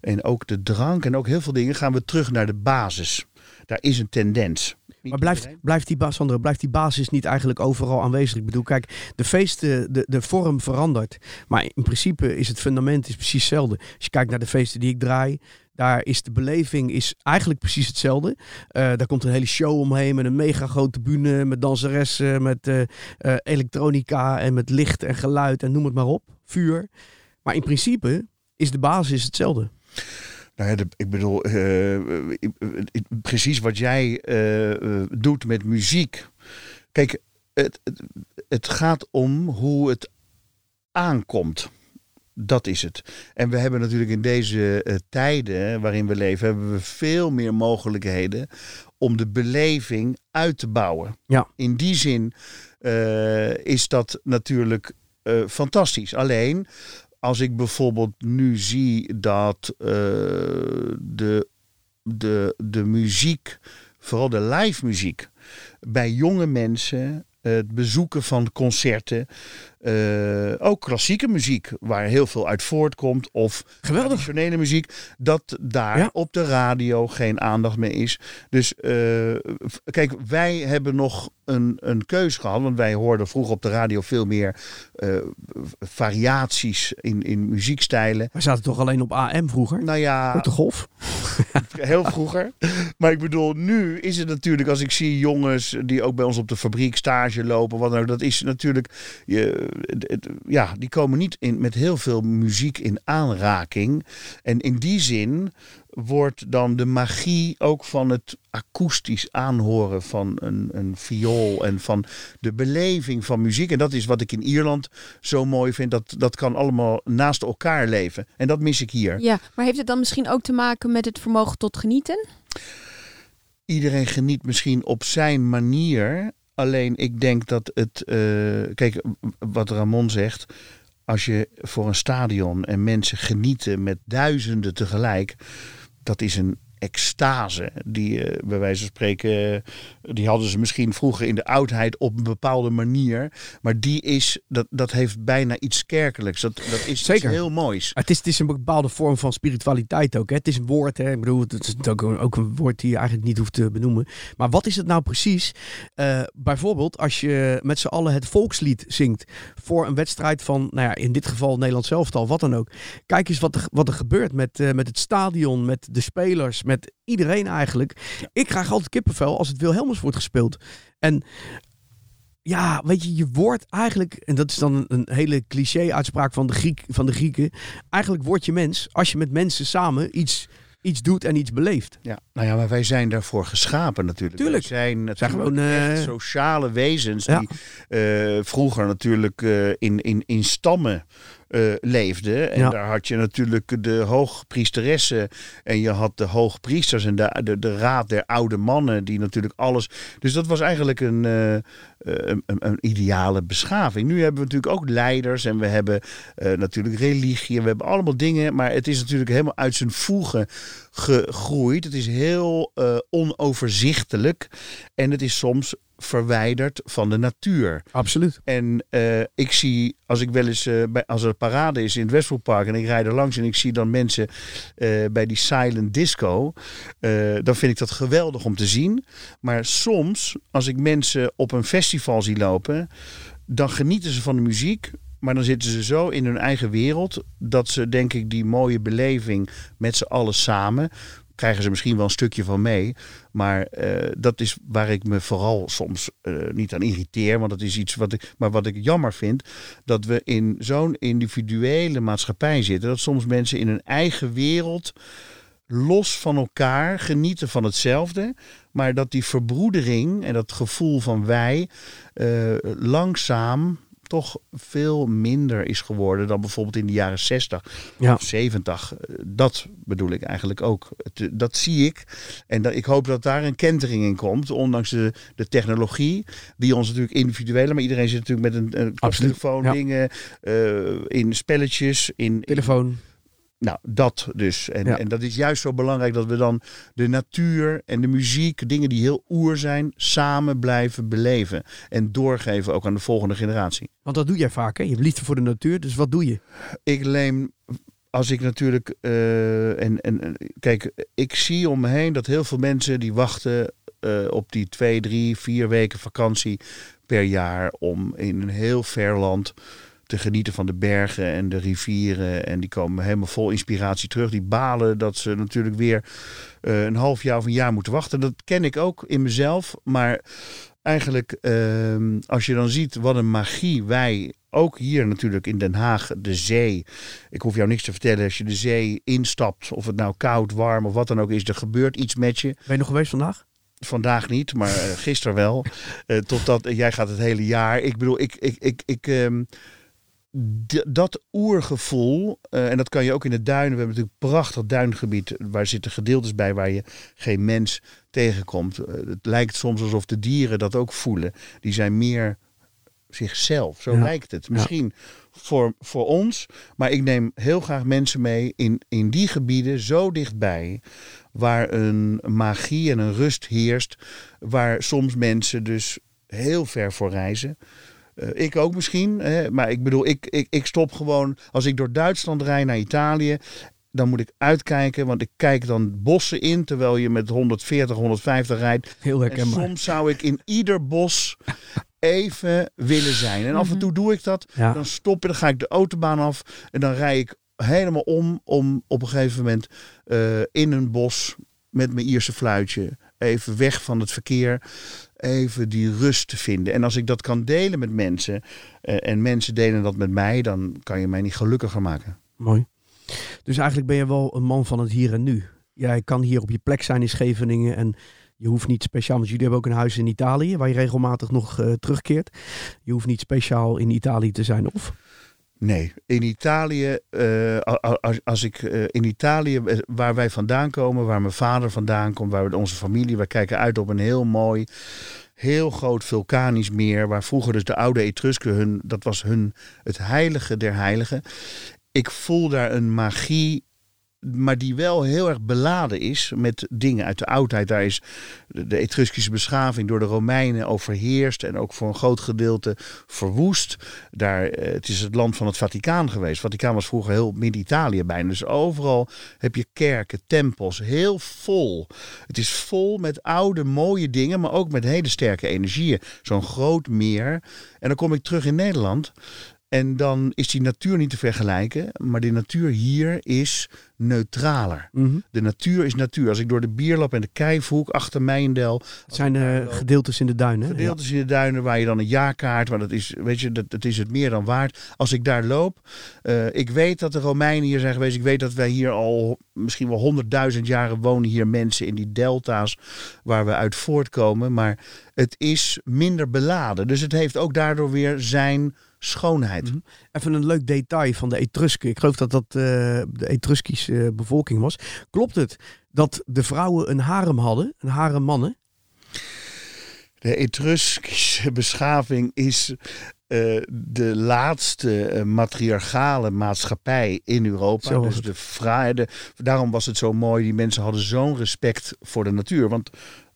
en ook de drank en ook heel veel dingen gaan we terug naar de basis. Daar is een tendens. Niet Maar blijft, iedereen. blijft, die, Sandro, blijft die basis niet eigenlijk overal aanwezig? Ik bedoel, kijk, de feesten, de, de vorm verandert. Maar in principe is het fundament is precies hetzelfde. Als je kijkt naar de feesten die ik draai, daar is de beleving is eigenlijk precies hetzelfde. Eh, daar komt een hele show omheen met een mega grote bühne, met danseressen, met eh, eh, elektronica en met licht en geluid en noem het maar op. Vuur. Maar in principe is de basis hetzelfde. Nou ja, de, ik bedoel, uh, precies wat jij uh, doet met muziek. Kijk, het, het, het, gaat om hoe het aankomt. Dat is het. En we hebben natuurlijk in deze tijden waarin we leven, hebben we veel meer mogelijkheden om de beleving uit te bouwen. Ja. In die zin is dat natuurlijk fantastisch. Alleen als ik bijvoorbeeld nu zie dat uh, de, de, de muziek, vooral de live muziek, bij jonge mensen, het bezoeken van concerten, uh, ook klassieke muziek, waar heel veel uit voortkomt, of Geweldig. traditionele muziek, dat daar Ja. op de radio geen aandacht meer is. Dus uh, kijk, wij hebben nog een, een keus gehad, want wij hoorden vroeger op de radio veel meer uh, variaties in, in muziekstijlen. We zaten toch alleen op AM vroeger? Nou ja, Op de golf? heel vroeger. Maar ik bedoel, nu is het natuurlijk, als ik zie jongens die ook bij ons op de fabriek stage lopen, wat nou, dat is natuurlijk, je, ja, die komen niet in, met heel veel muziek in aanraking. En in die zin wordt dan de magie ook van het akoestisch aanhoren van een, een viool en van de beleving van muziek. En dat is wat ik in Ierland zo mooi vind. Dat, dat kan allemaal naast elkaar leven. En dat mis ik hier. Ja, maar heeft het dan misschien ook te maken met het vermogen tot genieten? Iedereen geniet misschien op zijn manier. Alleen ik denk dat het. Uh, kijk, wat Ramon zegt. Als je voor een stadion en mensen genieten met duizenden tegelijk. Dat is een extase. Die, uh, bij wijze van spreken, uh, die hadden ze misschien vroeger in de oudheid op een bepaalde manier. Maar die is, dat, dat heeft bijna iets kerkelijks. Dat, dat is Zeker. heel moois. Het is, het is een bepaalde vorm van spiritualiteit ook. Hè? Het is een woord. Hè? Ik bedoel, het is ook een, ook een woord die je eigenlijk niet hoeft te benoemen. Maar wat is het nou precies? Uh, bijvoorbeeld als je met z'n allen het volkslied zingt voor een wedstrijd van, nou ja, in dit geval Nederland zelftal, wat dan ook. Kijk eens wat er, wat er gebeurt met, uh, met het stadion, met de spelers, met iedereen eigenlijk. Ja. Ik krijg altijd kippenvel als het Wilhelmus wordt gespeeld. En ja, weet je, je wordt eigenlijk, en dat is dan een, hele cliché-uitspraak van de, Griek, van de Grieken. Eigenlijk word je mens als je met mensen samen iets, iets doet en iets beleeft. Ja, nou ja, maar wij zijn daarvoor geschapen natuurlijk. Tuurlijk. Wij zijn natuurlijk gewoon, echt uh, sociale wezens ja. die uh, vroeger natuurlijk uh, in, in, in stammen uh, leefde. En Ja. daar had je natuurlijk de hoogpriesteressen en je had de hoogpriesters en de, de, de raad der oude mannen die natuurlijk alles... Dus dat was eigenlijk een, uh, een, een, een ideale beschaving. Nu hebben we natuurlijk ook leiders en we hebben uh, natuurlijk religie en we hebben allemaal dingen, maar het is natuurlijk helemaal uit zijn voegen gegroeid. Het is heel onoverzichtelijk en het is soms verwijderd van de natuur. Absoluut. En uh, ik zie, als ik wel eens, uh, bij, als er een parade is in het Westbroekpark en ik rijd er langs en ik zie dan mensen uh, bij die silent disco, dan vind ik dat geweldig om te zien. Maar soms, als ik mensen op een festival zie lopen, dan genieten ze van de muziek, maar dan zitten ze zo in hun eigen wereld dat ze, denk ik, die mooie beleving met z'n allen samen krijgen ze misschien wel een stukje van mee. Maar uh, dat is waar ik me vooral soms uh, niet aan irriteer. Want dat is iets wat ik. Maar wat ik jammer vind. Dat we in zo'n individuele maatschappij zitten. Dat soms mensen in hun eigen wereld. los van elkaar genieten van hetzelfde. Maar dat die verbroedering en dat gevoel van wij. Uh, langzaam toch veel minder is geworden dan bijvoorbeeld in de jaren 60 Ja. of 70. Dat bedoel ik eigenlijk ook. Het- Dat zie ik. En dat, ik hoop dat daar een kentering in komt. Ondanks de, de technologie, die ons natuurlijk individueel... maar iedereen zit natuurlijk met een, een telefoon, ja. dingen, eh, in spelletjes, in, in Telefoon. Nou, dat dus. En, Ja. en dat is juist zo belangrijk dat we dan de natuur en de muziek, dingen die heel oer zijn, samen blijven beleven. En doorgeven ook aan de volgende generatie. Want dat doe jij vaak, hè? Je hebt liefde voor de natuur, dus wat doe je? Ik leem, als ik natuurlijk, eh, en, en en kijk, ik zie om me heen dat heel veel mensen die wachten eh, op die twee, drie, vier weken vakantie per jaar om in een heel ver land te genieten van de bergen en de rivieren. En die komen helemaal vol inspiratie terug. Die balen dat ze natuurlijk weer eh, een half jaar of een jaar moeten wachten. Dat ken ik ook in mezelf. Maar eigenlijk, ehm, als je dan ziet wat een magie wij ook hier natuurlijk in Den Haag de zee. Ik hoef jou niks te vertellen. Als je de zee instapt, of het nou koud, warm of wat dan ook is, er gebeurt iets met je. Ben je nog geweest vandaag? Vandaag niet, maar uh, gisteren wel. Uh, totdat uh, jij gaat het hele jaar. Ik bedoel, ik, ik, ik, ik um, dat oergevoel, en dat kan je ook in de duinen. We hebben natuurlijk een prachtig duingebied. Waar zitten gedeeltes bij waar je geen mens tegenkomt. het lijkt soms alsof de dieren dat ook voelen. Die zijn meer zichzelf. Zo ja. lijkt het. Misschien ja. voor, voor ons. Maar ik neem heel graag mensen mee in, in die gebieden zo dichtbij. Waar een magie en een rust heerst. Waar soms mensen dus heel ver voor reizen. Uh, ik ook misschien. Hè, maar ik bedoel, ik, ik, ik stop gewoon. Als ik door Duitsland rijd naar Italië dan moet ik uitkijken, want ik kijk dan bossen in terwijl je met 140, 150 rijdt. Heel herkenbaar. En soms zou ik in ieder bos even willen zijn. En af en toe doe ik dat. Ja. Dan stop ik, dan ga ik de autobaan af en dan rij ik helemaal om om op een gegeven moment uh, in een bos met mijn Ierse fluitje even weg van het verkeer, even die rust te vinden. En als ik dat kan delen met mensen uh, en mensen delen dat met mij, dan kan je mij niet gelukkiger maken. Mooi. Dus eigenlijk ben je wel een man van het hier en nu. Jij kan hier op je plek zijn in Scheveningen en je hoeft niet speciaal, want jullie hebben ook een huis in Italië waar je regelmatig nog uh, terugkeert. Je hoeft niet speciaal in Italië te zijn, of? Nee, in Italië, uh, als, ik uh, in Italië, waar wij vandaan komen, waar mijn vader vandaan komt, waar we onze familie, wij kijken uit op een heel mooi, heel groot vulkanisch meer, waar vroeger dus de oude Etrusken hun, dat was hun het heilige der heiligen. Ik voel daar een magie maar die wel heel erg beladen is met dingen uit de oudheid. Daar is de Etruskische beschaving door de Romeinen overheerst en ook voor een groot gedeelte verwoest. Daar, het is het land van het Vaticaan geweest. Het Vaticaan was vroeger heel Midden-Italië bijna. Dus overal heb je kerken, tempels, heel vol. Het is vol met oude, mooie dingen, maar ook met hele sterke energieën. Zo'n groot meer. En dan kom ik terug in Nederland. En dan is die natuur niet te vergelijken, maar de natuur hier is neutraler. Mm -hmm. De natuur is natuur. Als ik door de Bierlap en de Keivhoek achter Mijndel... Het zijn uh, gedeeltes in de duinen. Gedeeltes ja. in de duinen waar je dan een jaarkaart... maar dat is, weet je, dat, dat is het meer dan waard. Als ik daar loop... Uh, ik weet dat de Romeinen hier zijn geweest. Ik weet dat wij hier al misschien wel honderdduizend jaren wonen. Hier mensen in die delta's waar we uit voortkomen. Maar het is minder beladen. Dus het heeft ook daardoor weer zijn schoonheid. Mm -hmm. Even een leuk detail van de Etrusken. Ik geloof dat dat uh, de Etruskische uh, bevolking was. Klopt het dat de vrouwen een harem hadden, een harem mannen? De Etruskische beschaving is uh, de laatste matriarchale maatschappij in Europa. Zo dus de vrijheid. Daarom was het zo mooi. Die mensen hadden zo'n respect voor de natuur. Want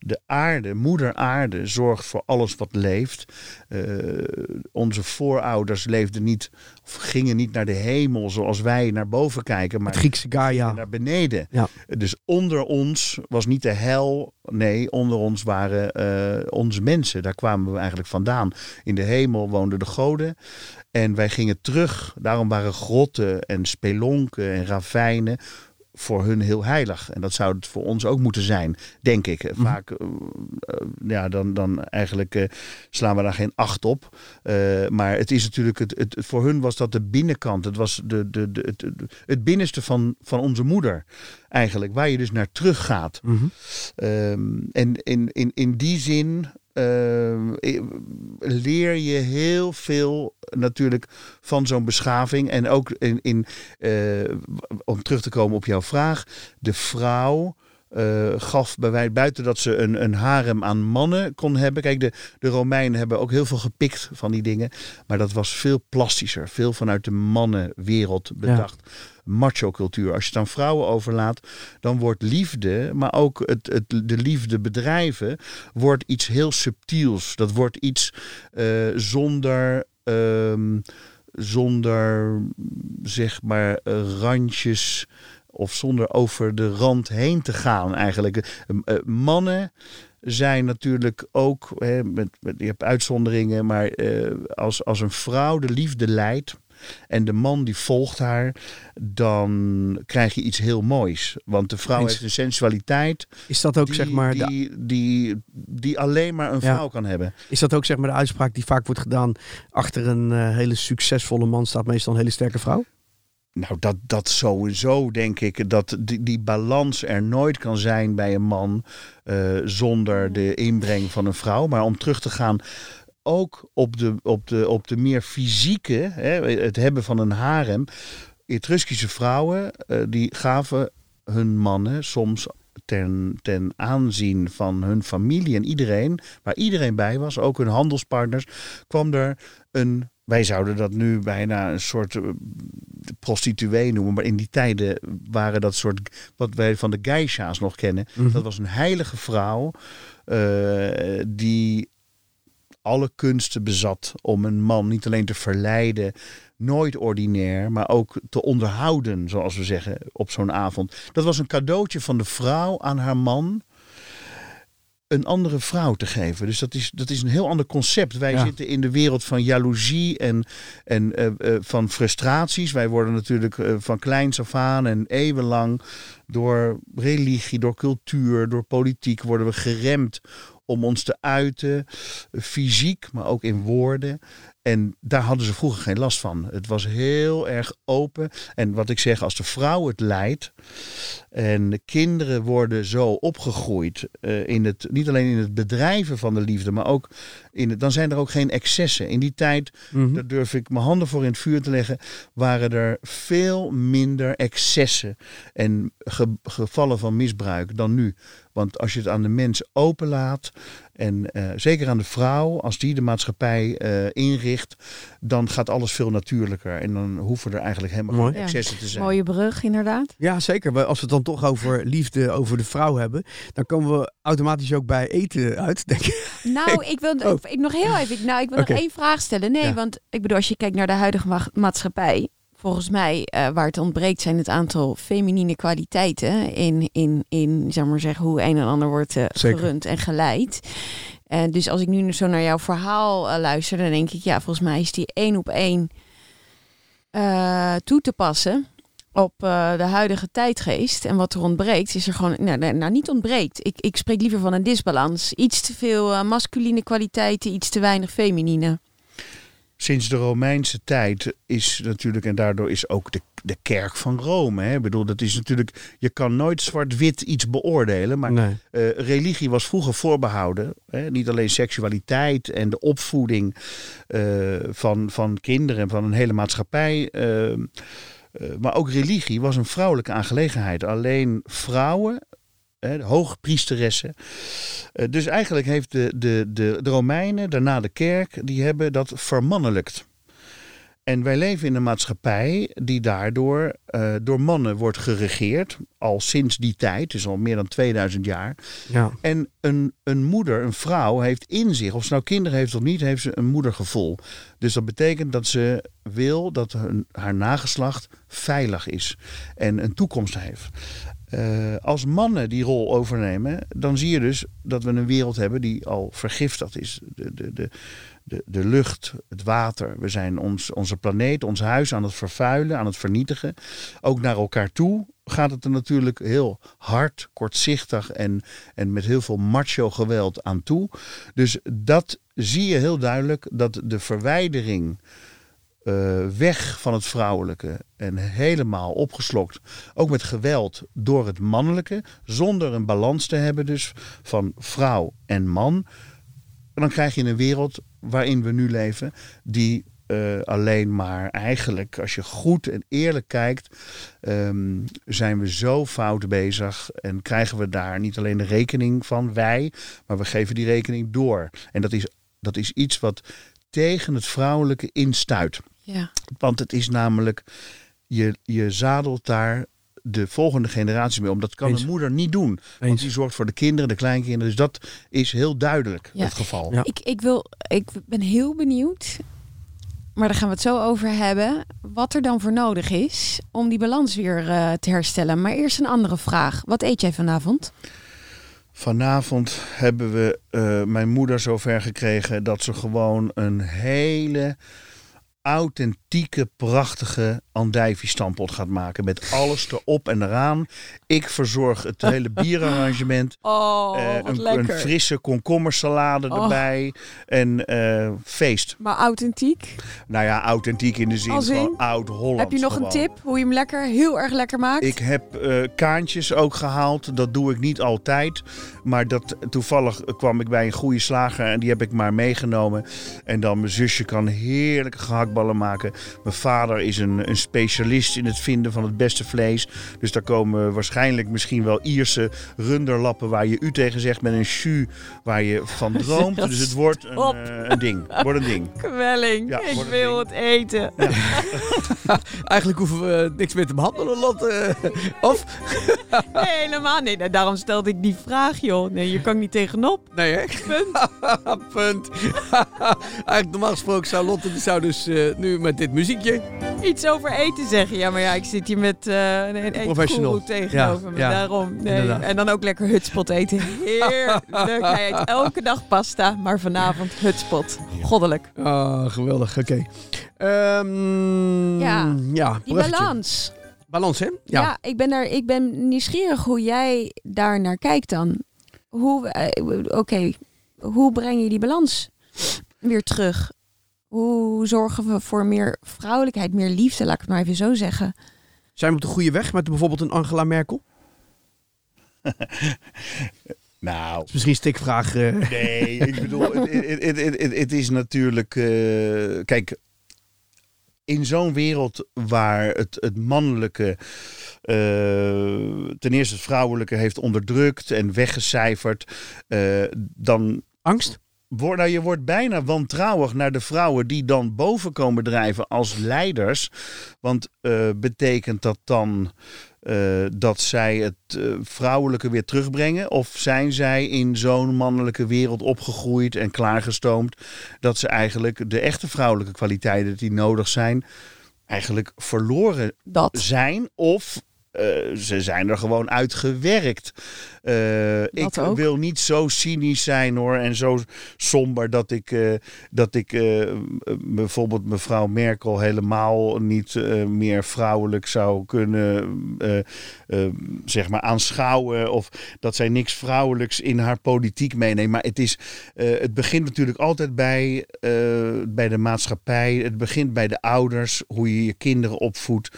de aarde, moeder aarde, zorgt voor alles wat leeft. Uh, onze voorouders leefden niet, of gingen niet naar de hemel zoals wij naar boven kijken, maar het Griekse Gaia. naar beneden. Ja. Dus onder ons was niet de hel, nee, onder ons waren uh, onze mensen. Daar kwamen we eigenlijk vandaan. In de hemel woonden de goden. En wij gingen terug. Daarom waren grotten en spelonken en ravijnen voor hun heel heilig. En dat zou het voor ons ook moeten zijn, denk ik. Mhm. Vaak, uh, uh, ja, dan, dan eigenlijk uh, slaan we daar geen acht op. maar het is natuurlijk, het, het, voor hun was dat de binnenkant. Het was de, de, de, het, het binnenste van, van onze moeder, eigenlijk. Waar je dus naar terug gaat. Mm -hmm. en in, in, in die zin uh, leer je heel veel natuurlijk van zo'n beschaving. En ook in, in uh, om terug te komen op jouw vraag, de vrouw. Uh, gaf bij wij buiten dat ze een, een harem aan mannen kon hebben. Kijk, de, de Romeinen hebben ook heel veel gepikt van die dingen. Maar dat was veel plastischer. Veel vanuit de mannenwereld bedacht. Ja macho-cultuur. Als je het aan vrouwen overlaat, dan wordt liefde, maar ook het, het, de liefde bedrijven, wordt iets heel subtiels. Dat wordt iets uh, zonder. Uh, zonder zeg maar randjes of zonder over de rand heen te gaan eigenlijk. Uh, mannen zijn natuurlijk ook, hè, met, met, je hebt uitzonderingen, maar uh, als, als een vrouw de liefde leidt, en de man die volgt haar, dan krijg je iets heel moois. Want de vrouw Eens. heeft een sensualiteit Is dat ook die, zeg maar die, die, die alleen maar een Ja. vrouw kan hebben. is dat ook zeg maar de uitspraak die vaak wordt gedaan achter een eh, hele succesvolle man staat meestal een hele sterke vrouw? Nou, dat, dat sowieso denk ik. Dat die, die balans er nooit kan zijn bij een man eh, zonder de inbreng van een vrouw. Maar om terug te gaan, ook op de, op de, op de meer fysieke, hè, het hebben van een harem. Etruskische vrouwen, eh, die gaven hun mannen soms ten, ten aanzien van hun familie en iedereen, waar iedereen bij was, ook hun handelspartners, kwam er een, wij zouden dat nu bijna een soort eh, prostituee noemen, maar in die tijden waren dat soort, wat wij van de geisha's nog kennen, Mhm. dat was een heilige vrouw eh, die alle kunsten bezat om een man niet alleen te verleiden, nooit ordinair, maar ook te onderhouden, zoals we zeggen, op zo'n avond. Dat was een cadeautje van de vrouw aan haar man. Een andere vrouw te geven. Dus dat is, dat is een heel ander concept. Wij Ja. zitten in de wereld van jaloezie en, en eh, eh, van frustraties. Wij worden natuurlijk eh, van kleins af aan en eeuwenlang door religie, door cultuur, door politiek worden we geremd om ons te uiten, fysiek, maar ook in woorden. En daar hadden ze vroeger geen last van. Het was heel erg open. En wat ik zeg, als de vrouw het leidt en de kinderen worden zo opgegroeid, eh, in het, niet alleen in het bedrijven van de liefde, maar ook in het, dan zijn er ook geen excessen. In die tijd Mhm. daar durf ik mijn handen voor in het vuur te leggen, waren er veel minder excessen en ge- gevallen van misbruik dan nu. Want als je het aan de mens openlaat, en eh, zeker aan de vrouw, als die de maatschappij eh, inricht, dan gaat alles veel natuurlijker. En dan hoeven er eigenlijk helemaal Mooi. geen excessen te zijn. Mooie brug, inderdaad. Ja, zeker. Als we het dan toch over liefde, over de vrouw hebben, dan komen we automatisch ook bij eten uit, denk ik. Nou, ik wil Oh. ik, nog heel even. Nou, ik wil nog één vraag stellen. Nee, Ja. want ik bedoel, als je kijkt naar de huidige ma- maatschappij, volgens mij, eh, waar het ontbreekt, zijn het aantal feminine kwaliteiten in, in, in zeg maar zeggen, hoe een en ander wordt eh, gerund en geleid. En dus als ik nu zo naar jouw verhaal eh, luister, dan denk ik, ja, volgens mij is die één op één eh, toe te passen op eh, de huidige tijdgeest. En wat er ontbreekt, is er gewoon, nou, nou, nou, niet ontbreekt. Ik, ik spreek liever van een disbalans. Iets te veel eh, masculine kwaliteiten, iets te weinig feminine. Sinds de Romeinse tijd is natuurlijk, en daardoor is ook de, de kerk van Rome. Hè? Ik bedoel, dat is natuurlijk, je kan nooit zwart-wit iets beoordelen, maar nee. Eh, religie was vroeger voorbehouden. Hè? Niet alleen seksualiteit en de opvoeding eh, van, van kinderen en van een hele maatschappij. eh, maar ook religie was een vrouwelijke aangelegenheid. Alleen vrouwen, hè, de hoogpriesteressen. Eh, dus eigenlijk heeft de, de, de, de Romeinen, daarna de kerk, die hebben dat vermannelijkt. En wij leven in een maatschappij die daardoor eh, door mannen wordt geregeerd. Al sinds die tijd, dus al meer dan 2000 jaar. Ja. En een, een moeder, een vrouw, heeft in zich, of ze nou kinderen heeft of niet, heeft ze een moedergevoel. Dus dat betekent dat ze wil dat hun, haar nageslacht veilig is en een toekomst heeft. Eh, als mannen die rol overnemen, dan zie je dus dat we een wereld hebben die al vergiftigd is. De, de, de, de, de lucht, het water. We zijn ons, onze planeet, ons huis aan het vervuilen, aan het vernietigen. Ook naar elkaar toe gaat het er natuurlijk heel hard, kortzichtig en, en met heel veel macho geweld aan toe. Dus dat zie je heel duidelijk dat de verwijdering eh, weg van het vrouwelijke en helemaal opgeslokt, ook met geweld door het mannelijke, zonder een balans te hebben dus van vrouw en man. Dan krijg je een wereld waarin we nu leven, die eh, alleen maar eigenlijk, als je goed en eerlijk kijkt, ehm, zijn we zo fout bezig en krijgen we daar niet alleen de rekening van wij, maar we geven die rekening door. En dat is, dat is iets wat tegen het vrouwelijke instuit. Ja. Want het is namelijk, je, je zadelt daar de volgende generaties mee om. Dat kan Eens. een moeder niet doen. Want Eens. die zorgt voor de kinderen, de kleinkinderen. Dus dat is heel duidelijk Ja. het geval. Ja. Ik, ik, wil, ik ben heel benieuwd, maar daar gaan we het zo over hebben, wat er dan voor nodig is om die balans weer eh, te herstellen. Maar eerst een andere vraag. Wat eet jij vanavond? Vanavond hebben we eh, mijn moeder zover gekregen dat ze gewoon een hele authentieke, prachtige andijvie-stampot gaat maken. Met alles erop en eraan. Ik verzorg het hele bierarrangement. Oh, Eh, een, frisse komkommersalade Oh. erbij. En eh, feest. Maar authentiek. Nou ja, authentiek in de zin in? van oud-Holland. Heb je nog een tip hoe je hem lekker, heel erg lekker maakt? Ik heb eh, kaantjes ook gehaald. Dat doe ik niet altijd. Maar dat, toevallig kwam ik bij een goede slager en die heb ik maar meegenomen. En dan mijn zusje kan heerlijke gehaktballen maken. Mijn vader is een, een specialist in het vinden van het beste vlees. Dus daar komen waarschijnlijk misschien wel Ierse runderlappen waar je u tegen zegt met een jus waar je van droomt. Dus het wordt een, eh, een ding. Wordt een ding. Kwelling. Ja, ik wil ding. het eten. Eigenlijk hoeven we niks meer te behandelen, Lotte. Of? Nee, helemaal niet. Daarom stelde ik die vraag, joh. Nee, je kan niet tegenop. Nee, hè? Punt. Punt. Eigenlijk normaal gesproken zou Lotte die zou dus eh, nu met dit muziekje... Iets over eten zeggen. Ja, maar ja, ik zit hier met eh een, een Professional. eetgoeroe tegenover Ja, me. ja. Daarom. Nee. Inderdaad. En dan ook lekker hutspot eten. Heerlijk. Hij eet elke dag pasta, maar vanavond hutspot. Goddelijk. Ah, geweldig. Oké. Ehm, Ja, ja Die balans. Balans, hè? Ja, ik, ben er, ik ben nieuwsgierig hoe jij daar naar kijkt dan. Hoe, eh, Oké, hoe breng je die balans weer terug? Hoe zorgen we voor meer vrouwelijkheid, meer liefde, laat ik het maar even zo zeggen. Zijn we op de goede weg met bijvoorbeeld een Angela Merkel? Nou, is misschien stikvraag. eh. Nee, ik bedoel, het is natuurlijk. eh, kijk, in zo'n wereld waar het, het mannelijke. eh, ten eerste het vrouwelijke heeft onderdrukt en weggecijferd. eh, dan Angst? Word, nou, je wordt bijna wantrouwig naar de vrouwen die dan boven komen drijven als leiders. Want eh, betekent dat dan eh, dat zij het eh, vrouwelijke weer terugbrengen? Of zijn zij in zo'n mannelijke wereld opgegroeid en klaargestoomd dat ze eigenlijk de echte vrouwelijke kwaliteiten die nodig zijn, eigenlijk verloren Dat. zijn? Of eh, ze zijn er gewoon uitgewerkt. Eh, ik ook. wil niet zo cynisch zijn hoor en zo somber dat ik, eh, dat ik bijvoorbeeld mevrouw Merkel helemaal niet meer vrouwelijk zou kunnen zeg maar aanschouwen of dat zij niks vrouwelijks in haar politiek meeneemt. Maar het, is, het begint natuurlijk altijd bij, bij de maatschappij. Het begint bij de ouders, hoe je je kinderen opvoedt.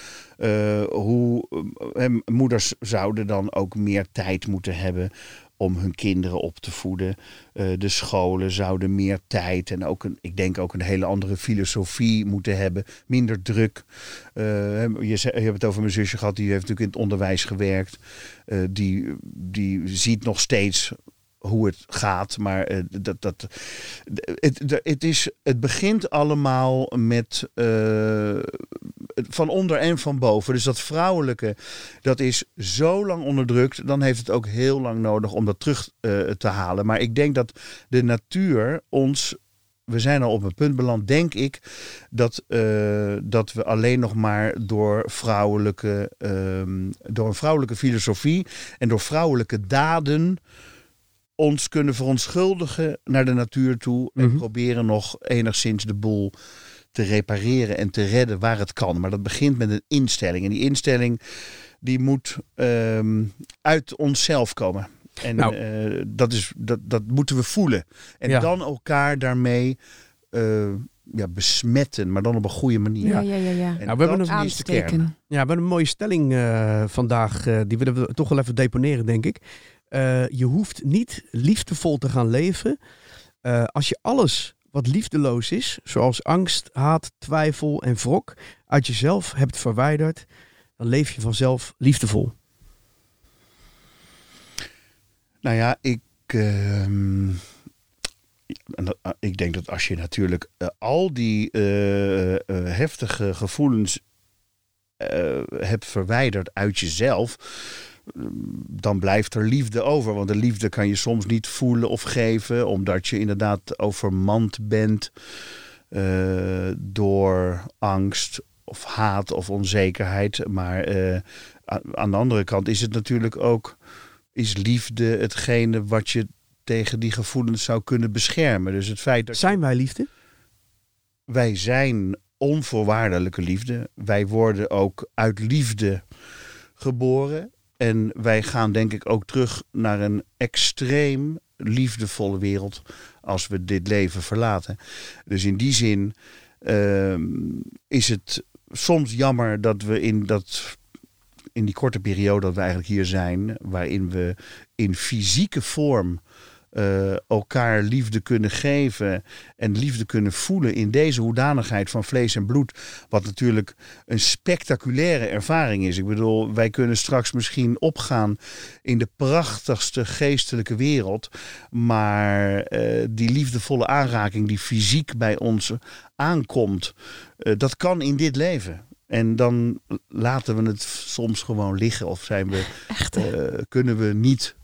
Eh, hoe eh, moeders zouden dan ook meer tijd moeten hebben om hun kinderen op te voeden. Eh, de scholen zouden meer tijd en ook een, ik denk ook een hele andere filosofie moeten hebben. Minder druk. Eh, je, hebt het over mijn zusje gehad, die heeft natuurlijk in het onderwijs gewerkt. Eh, die, die ziet nog steeds hoe het gaat, maar eh, dat, dat, het, het, is, het begint allemaal met van onder en van boven. Dus dat vrouwelijke, dat is zo lang onderdrukt, dan heeft het ook heel lang nodig om dat terug uh, te halen. Maar ik denk dat de natuur ons we zijn al op een punt beland, denk ik, dat, uh, dat we alleen nog maar door vrouwelijke, uh, door een vrouwelijke filosofie en door vrouwelijke daden ons kunnen verontschuldigen naar de natuur toe en mm-hmm. proberen nog enigszins de boel te repareren en te redden waar het kan. Maar dat begint met een instelling. En die instelling die moet um, uit onszelf komen. En nou. uh, dat, is, dat, dat moeten we voelen. En ja. dan elkaar daarmee uh, ja, besmetten, maar dan op een goede manier. Ja, ja, ja. ja. Nou, we, hebben een, Aansteken. ja, we hebben een mooie stelling uh, vandaag. Uh, die willen we toch wel even deponeren, denk ik. Uh, je hoeft niet liefdevol te gaan leven. Uh, als je alles wat liefdeloos is, zoals angst, haat, twijfel en wrok, uit jezelf hebt verwijderd, dan leef je vanzelf liefdevol. Nou ja, ik. Uh, ik denk dat als je natuurlijk uh, al die uh, heftige gevoelens hebt verwijderd uit jezelf, dan blijft er liefde over. Want de liefde kan je soms niet voelen of geven, omdat je inderdaad overmand bent uh, door angst of haat of onzekerheid. Maar uh, aan de andere kant is het natuurlijk ook, is liefde hetgene wat je tegen die gevoelens zou kunnen beschermen. Dus het feit dat zijn wij liefde? Wij zijn onvoorwaardelijke liefde. Wij worden ook uit liefde geboren. En wij gaan denk ik ook terug naar een extreem liefdevolle wereld als we dit leven verlaten. Dus in die zin ehm, is het soms jammer dat we in dat in die korte periode dat we eigenlijk hier zijn, waarin we in fysieke vorm uh, elkaar liefde kunnen geven en liefde kunnen voelen in deze hoedanigheid van vlees en bloed. Wat natuurlijk een spectaculaire ervaring is. Ik bedoel, wij kunnen straks misschien opgaan in de prachtigste geestelijke wereld. Maar uh, die liefdevolle aanraking die fysiek bij ons aankomt, uh, dat kan in dit leven. En dan laten we het soms gewoon liggen of zijn we, kunnen we niet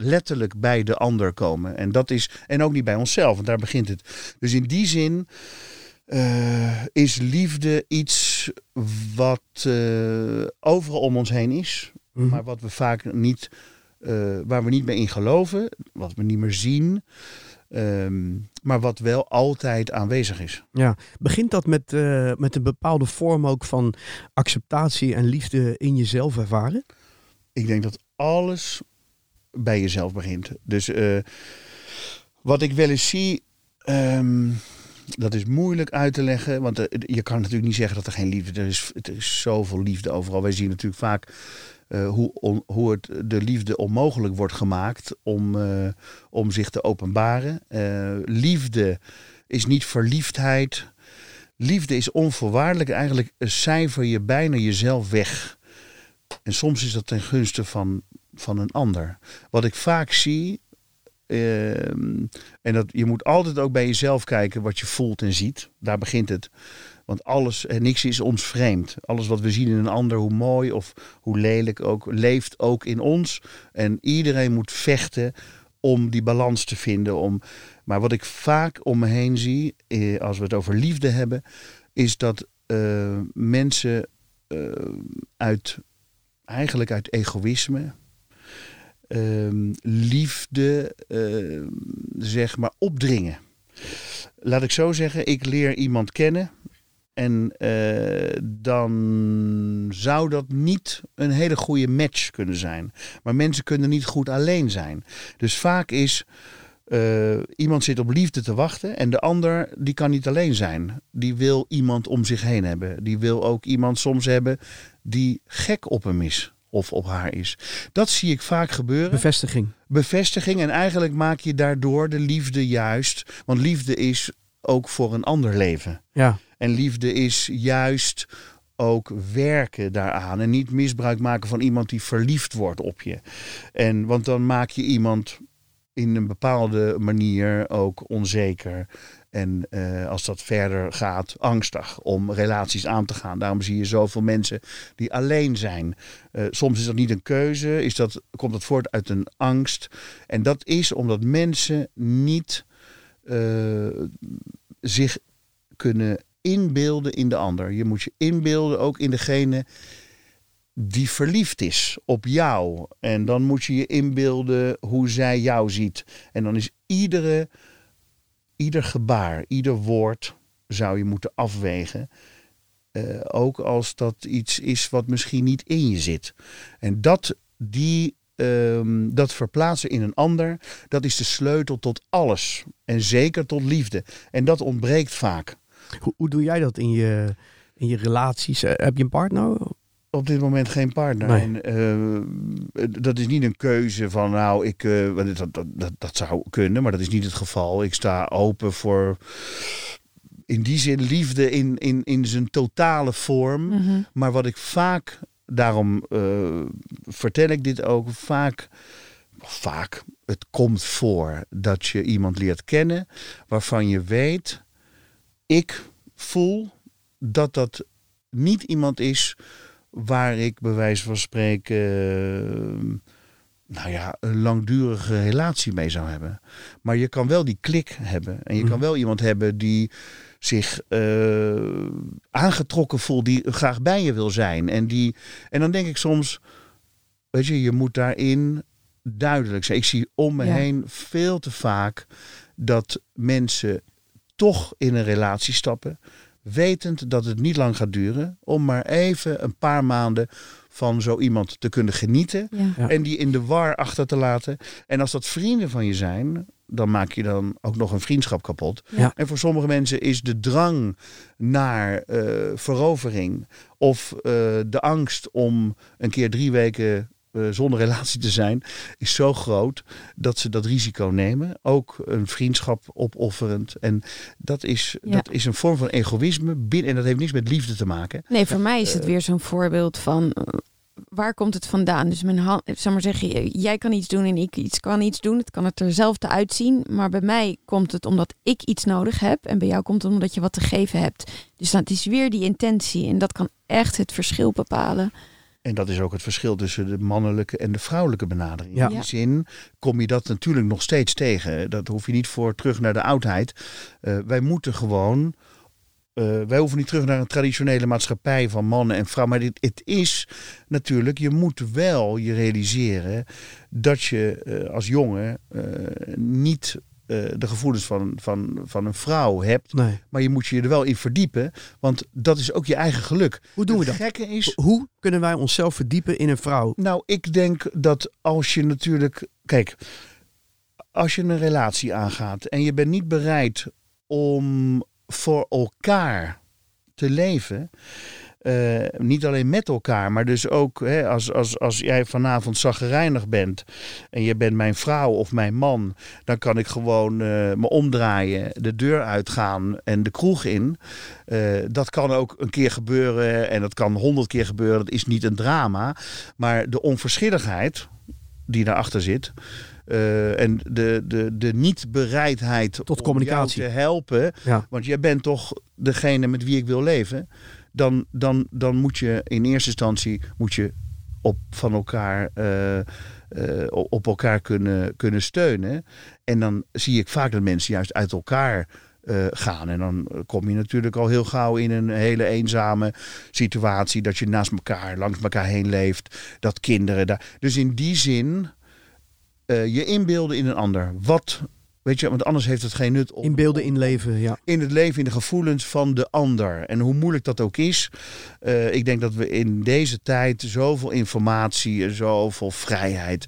letterlijk bij de ander komen. En dat is, en ook niet bij onszelf, want daar begint het. Dus in die zin uh, is liefde iets wat uh, overal om ons heen is, mm. maar wat we vaak niet, uh, waar we niet meer in geloven, wat we niet meer zien. Um, maar wat wel altijd aanwezig is. Ja, begint dat met, met een bepaalde vorm ook van acceptatie en liefde in jezelf ervaren? Ik denk dat alles bij jezelf begint. Dus uh, wat ik wel eens zie, um, dat is moeilijk uit te leggen. Want uh, je kan natuurlijk niet zeggen dat er geen liefde is. Er is zoveel liefde overal. Wij zien natuurlijk vaak uh, hoe, hoe het de liefde onmogelijk wordt gemaakt om, om zich te openbaren. liefde is niet verliefdheid. Liefde is onvoorwaardelijk. Eigenlijk cijfer je bijna jezelf weg. En soms is dat ten gunste van van een ander. Wat ik vaak zie, uh, en dat, je moet altijd ook bij jezelf kijken wat je voelt en ziet. Daar begint het. Want alles en niks is ons vreemd. Alles wat we zien in een ander, hoe mooi of hoe lelijk ook, leeft ook in ons. En iedereen moet vechten om die balans te vinden. Om, maar wat ik vaak om me heen zie, eh, als we het over liefde hebben, is dat uh, mensen uit, eigenlijk uit egoïsme, uh, liefde, uh, zeg maar, opdringen. Laat ik zo zeggen, ik leer iemand kennen. En uh, dan zou dat niet een hele goede match kunnen zijn. Maar mensen kunnen niet goed alleen zijn. Dus vaak is uh, iemand zit op liefde te wachten en de ander die kan niet alleen zijn. Die wil iemand om zich heen hebben. Die wil ook iemand soms hebben die gek op hem is of op haar is. Dat zie ik vaak gebeuren. Bevestiging. Bevestiging en eigenlijk maak je daardoor de liefde juist. Want liefde is ook voor een ander leven. Ja. En liefde is juist ook werken daaraan. En niet misbruik maken van iemand die verliefd wordt op je. En, want dan maak je iemand in een bepaalde manier ook onzeker. En uh, als dat verder gaat, angstig om relaties aan te gaan. Daarom zie je zoveel mensen die alleen zijn. Uh, soms is dat niet een keuze, is dat, komt dat voort uit een angst. En dat is omdat mensen niet uh, zich kunnen inbeelden in de ander. Je moet je inbeelden ook in degene die verliefd is op jou. En dan moet je je inbeelden hoe zij jou ziet. En dan is iedere ieder gebaar, ieder woord zou je moeten afwegen. Uh, ook als dat iets is wat misschien niet in je zit. En dat, die, um, dat verplaatsen in een ander, dat is de sleutel tot alles. En zeker tot liefde. En dat ontbreekt vaak. Hoe, hoe doe jij dat in je, in je relaties? Uh, heb je een partner? Op dit moment geen partner. Nee. En, uh, dat is niet een keuze van, nou, ik, uh, dat, dat, dat, dat zou kunnen, maar dat is niet het geval. Ik sta open voor, in die zin, liefde in, in, in zijn totale vorm. Mm -hmm. Maar wat ik vaak, daarom uh, vertel ik dit ook, vaak, vaak, het komt voor dat je iemand leert kennen waarvan je weet, ik voel dat dat niet iemand is waar ik bij wijze van spreken, uh, nou ja, een langdurige relatie mee zou hebben. Maar je kan wel die klik hebben. En je mm. kan wel iemand hebben die zich uh, aangetrokken voelt, die graag bij je wil zijn. En, die, en dan denk ik soms, weet je, je moet daarin duidelijk zijn. Ik zie om me ja. heen veel te vaak dat mensen toch in een relatie stappen wetend dat het niet lang gaat duren, om maar even een paar maanden van zo iemand te kunnen genieten Ja. Ja. en die in de war achter te laten. En als dat vrienden van je zijn, dan maak je dan ook nog een vriendschap kapot. Ja. En voor sommige mensen is de drang naar eh, verovering of eh, de angst om een keer drie weken eh, zonder relatie te zijn, is zo groot dat ze dat risico nemen. Ook een vriendschap opofferend. En dat is, Ja. dat is een vorm van egoïsme. Binnen, en dat heeft niks met liefde te maken. Nee, voor mij is het Eh. weer zo'n voorbeeld van eh, waar komt het vandaan? Dus mijn hand, zeg maar zeggen, jij kan iets doen en ik iets kan iets doen. Het kan het er hetzelfde uitzien, maar bij mij komt het omdat ik iets nodig heb en bij jou komt het omdat je wat te geven hebt. Dus dat is weer die intentie en dat kan echt het verschil bepalen. En dat is ook het verschil tussen de mannelijke en de vrouwelijke benadering. Ja. In die zin kom je dat natuurlijk nog steeds tegen. Dat hoef je niet voor terug naar de oudheid. Eh, wij moeten gewoon. eh, wij hoeven niet terug naar een traditionele maatschappij van mannen en vrouwen. Maar dit, het is natuurlijk, je moet wel je realiseren dat je eh, als jongen niet eh, de gevoelens van, van, van een vrouw hebt. Nee. Maar je moet je er wel in verdiepen. Want dat is ook je eigen geluk. Hoe doen we dat? gekke is, Hoe kunnen wij onszelf verdiepen in een vrouw? nou, ik denk dat als je natuurlijk. Kijk, als je een relatie aangaat en je bent niet bereid om voor elkaar te leven. Eh, niet alleen met elkaar, maar dus ook hè, als, als, als jij vanavond zaggerijnig bent en je bent mijn vrouw of mijn man, dan kan ik gewoon eh, me omdraaien, de deur uitgaan en de kroeg in. Eh, dat kan ook een keer gebeuren en dat kan honderd keer gebeuren. Dat is niet een drama. Maar de onverschilligheid die daarachter zit. en de, de, de niet-bereidheid Tot om communicatie. te helpen. Ja. Want jij bent toch degene met wie ik wil leven. Dan, dan, dan moet je in eerste instantie moet je op, van elkaar, eh, eh, op elkaar kunnen, kunnen steunen. En dan zie ik vaak dat mensen juist uit elkaar eh, gaan. En dan kom je natuurlijk al heel gauw in een hele eenzame situatie. Dat je naast elkaar, langs elkaar heen leeft. Dat kinderen daar. Dus in die zin je inbeelden in een ander. Wat, weet je, want anders heeft het geen nut om Inbeelden, inleven, ja. in het leven, in de gevoelens van de ander. En hoe moeilijk dat ook is. eh, ik denk dat we in deze tijd zoveel informatie en zoveel vrijheid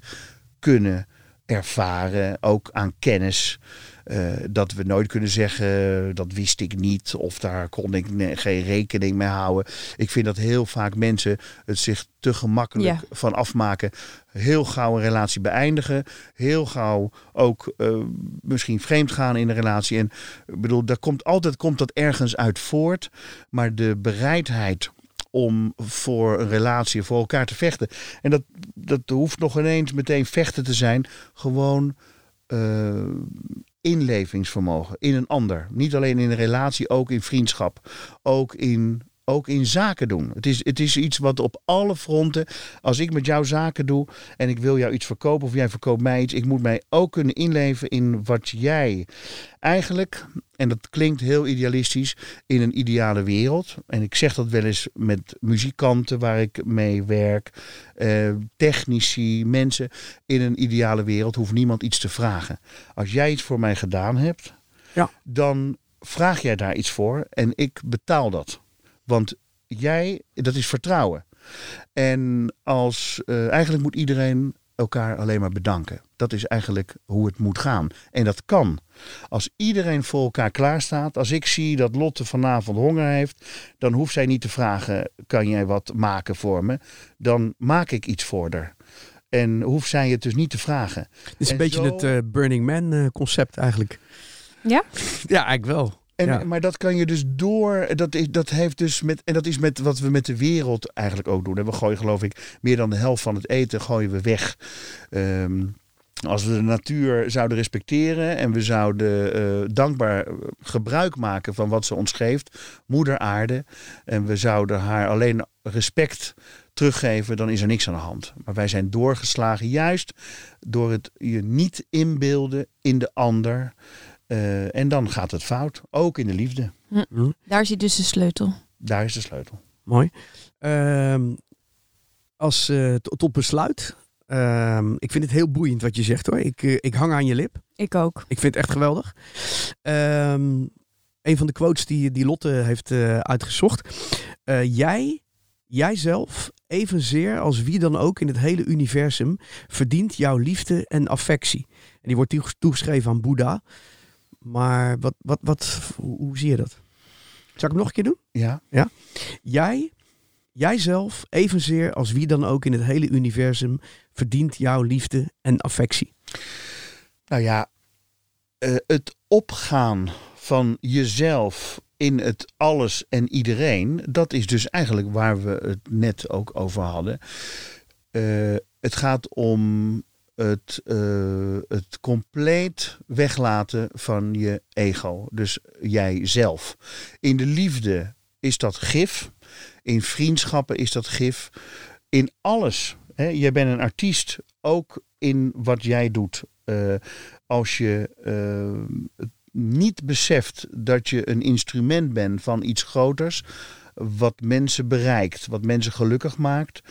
kunnen ervaren. Ook aan kennis. Eh, dat we nooit kunnen zeggen dat wist ik niet of daar kon ik geen rekening mee houden. Ik vind dat heel vaak mensen het zich te gemakkelijk Ja. van afmaken. Heel gauw een relatie beëindigen. Heel gauw ook eh, misschien vreemd gaan in een relatie. En ik bedoel, daar komt altijd komt dat ergens uit voort. Maar de bereidheid om voor een relatie, voor elkaar te vechten. En dat, dat hoeft nog ineens meteen vechten te zijn. Gewoon eh, inlevingsvermogen in een ander. Niet alleen in een relatie, ook in vriendschap. Ook in, ook in zaken doen. Het is, het is iets wat op alle fronten, als ik met jou zaken doe en ik wil jou iets verkopen of jij verkoopt mij iets, ik moet mij ook kunnen inleven in wat jij eigenlijk, en dat klinkt heel idealistisch, in een ideale wereld. En ik zeg dat wel eens met muzikanten waar ik mee werk, eh, technici, mensen. In een ideale wereld hoeft niemand iets te vragen. Als jij iets voor mij gedaan hebt, Ja. dan vraag jij daar iets voor en ik betaal dat. Want jij, dat is vertrouwen. En als, eh, eigenlijk moet iedereen elkaar alleen maar bedanken. Dat is eigenlijk hoe het moet gaan. En dat kan. Als iedereen voor elkaar klaarstaat. Als ik zie dat Lotte vanavond honger heeft. Dan hoeft zij niet te vragen, kan jij wat maken voor me? Dan maak ik iets voor haar. En hoeft zij het dus niet te vragen. Dit is een En beetje zo- het eh, Burning Man eh, concept eigenlijk. Ja? Ja, eigenlijk wel. En, Ja. Maar dat kan je dus door. Dat, is, dat heeft dus met. En dat is met wat we met de wereld eigenlijk ook doen. En we gooien, geloof ik, meer dan de helft van het eten gooien we weg. Ehm, als we de natuur zouden respecteren en we zouden eh, dankbaar gebruik maken van wat ze ons geeft, moeder aarde, en we zouden haar alleen respect teruggeven, dan is er niks aan de hand. Maar wij zijn doorgeslagen juist door het je niet inbeelden in de ander. Eh, en dan gaat het fout, ook in de liefde. Hm, Daar zit dus de sleutel. Daar is de sleutel. mooi. Ehm, als eh, tot besluit. Ehm, ik vind het heel boeiend wat je zegt hoor. Ik, eh, ik hang aan je lip. Ik ook. Ik vind het echt geweldig. Ehm, een van de quotes die, die Lotte heeft uh, uitgezocht. Uh, jij, jijzelf, evenzeer als wie dan ook in het hele universum, verdient jouw liefde en affectie. En die wordt toegeschreven aan Boeddha. Maar wat, wat, wat, hoe zie je dat? Zal ik hem nog een keer doen? Ja. ja? Jij, jijzelf, evenzeer als wie dan ook in het hele universum, verdient jouw liefde en affectie. Nou ja, uh, het opgaan van jezelf in het alles en iedereen, dat is dus eigenlijk waar we het net ook over hadden. Uh, het gaat om het, uh, het compleet weglaten van je ego. Dus jijzelf. In de liefde is dat gif. In vriendschappen is dat gif. In alles. Hè? Jij bent een artiest, ook in wat jij doet. Uh, als je uh, niet beseft dat je een instrument bent van iets groters, wat mensen bereikt, wat mensen gelukkig maakt,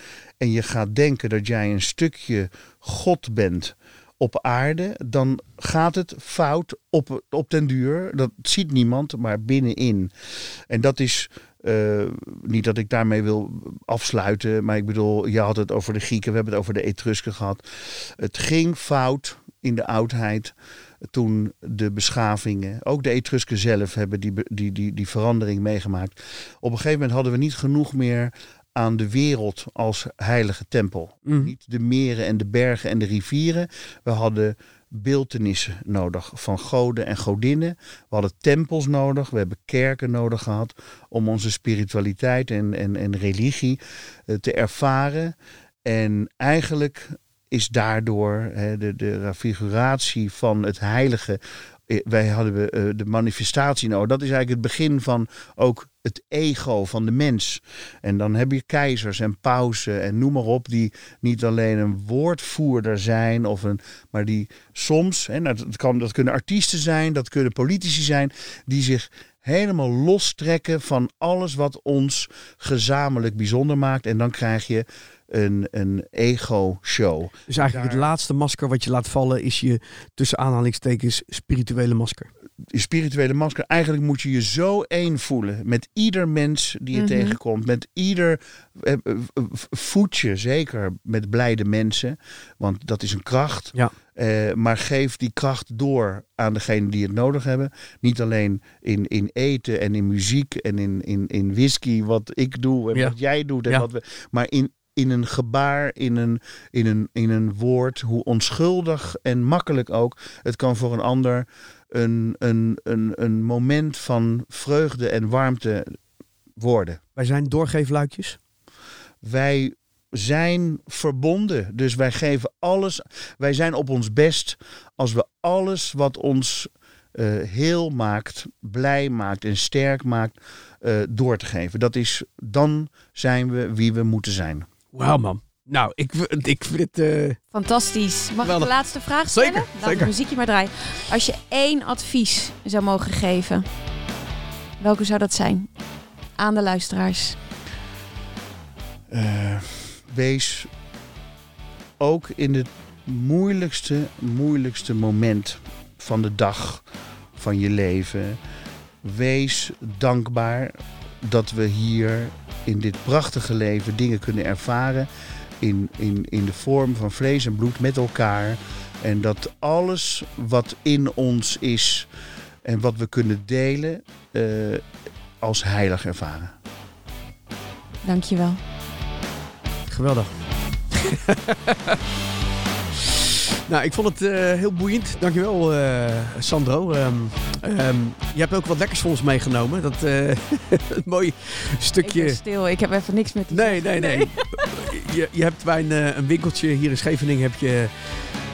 en je gaat denken dat jij een stukje God bent op aarde, dan gaat het fout op, op den duur. Dat ziet niemand, maar binnenin. En dat is. Uh, niet dat ik daarmee wil afsluiten, maar ik bedoel, je had het over de Grieken, we hebben het over de Etrusken gehad. Het ging fout in de oudheid toen de beschavingen, ook de Etrusken zelf, hebben die, die, die, die verandering meegemaakt. Op een gegeven moment hadden we niet genoeg meer aan de wereld als heilige tempel. Mhm. Niet de meren en de bergen en de rivieren. We hadden beeltenissen nodig van goden en godinnen. We hadden tempels nodig. We hebben kerken nodig gehad om onze spiritualiteit en, en, en religie eh, te ervaren. En eigenlijk is daardoor de, de figuratie van het heilige. eh, Wij hadden eh, de manifestatie nodig. Dat is eigenlijk het begin van ook het ego van de mens. En dan heb je keizers en pausen en noem maar op, die niet alleen een woordvoerder zijn, of een, maar die soms, hè, nou, dat, kan, dat kunnen artiesten zijn, dat kunnen politici zijn, die zich helemaal lostrekken van alles wat ons gezamenlijk bijzonder maakt. En dan krijg je een, een ego-show. Dus eigenlijk het laatste masker wat je laat vallen is je tussen aanhalingstekens spirituele masker. Spirituele masker, eigenlijk moet je je zo één voelen met ieder mens die je Mhm. tegenkomt. Met ieder eh, eh, voetje, zeker met blijde mensen. Want dat is een kracht. Ja. Eh, maar geef die kracht door aan degenen die het nodig hebben. Niet alleen in, in eten en in muziek en in, in, in whisky, wat ik doe en Ja. wat jij doet. En Ja. wat we, maar in, in een gebaar, in een, in, een, in een woord, hoe onschuldig en makkelijk ook. Het kan voor een ander een, een, een, een moment van vreugde en warmte worden. Wij zijn doorgeefluikjes. Wij zijn verbonden. Dus wij geven alles. Wij zijn op ons best als we alles wat ons eh, heel maakt, blij maakt en sterk maakt, eh, door te geven. Dat is, dan zijn we wie we moeten zijn. Wauw man. Nou, ik, ik vind het... eh, Fantastisch. Mag ik de laatste vraag stellen? Zeker, Laat zeker. het muziekje maar draaien. Als je één advies zou mogen geven, welke zou dat zijn? Aan de luisteraars. Eh, wees ook in het moeilijkste, moeilijkste moment van de dag van je leven. Wees dankbaar dat we hier in dit prachtige leven dingen kunnen ervaren. In, in, in de vorm van vlees en bloed met elkaar. En dat alles wat in ons is en wat we kunnen delen, eh, als heilig ervaren. Dankjewel. Geweldig. nou, ik vond het eh, heel boeiend. Dankjewel, eh Sandro. Ehm, ehm, je hebt ook wat lekkers voor ons meegenomen. Dat eh, een mooi Ik stukje... ben stil. Ik heb even niks met te Nee, zeggen. nee, nee. Je, je hebt bij een, een winkeltje hier in Scheveningen heb je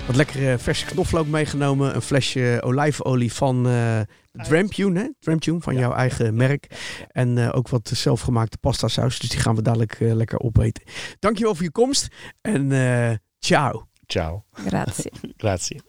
wat lekkere verse knoflook meegenomen. Een flesje olijfolie van eh Drampune, hè? Drampune van Ja. jouw eigen merk. En eh, ook wat zelfgemaakte pasta saus. Dus die gaan we dadelijk lekker opeten. Dankjewel voor je komst. En eh ciao. Ciao. Grazie. Grazie.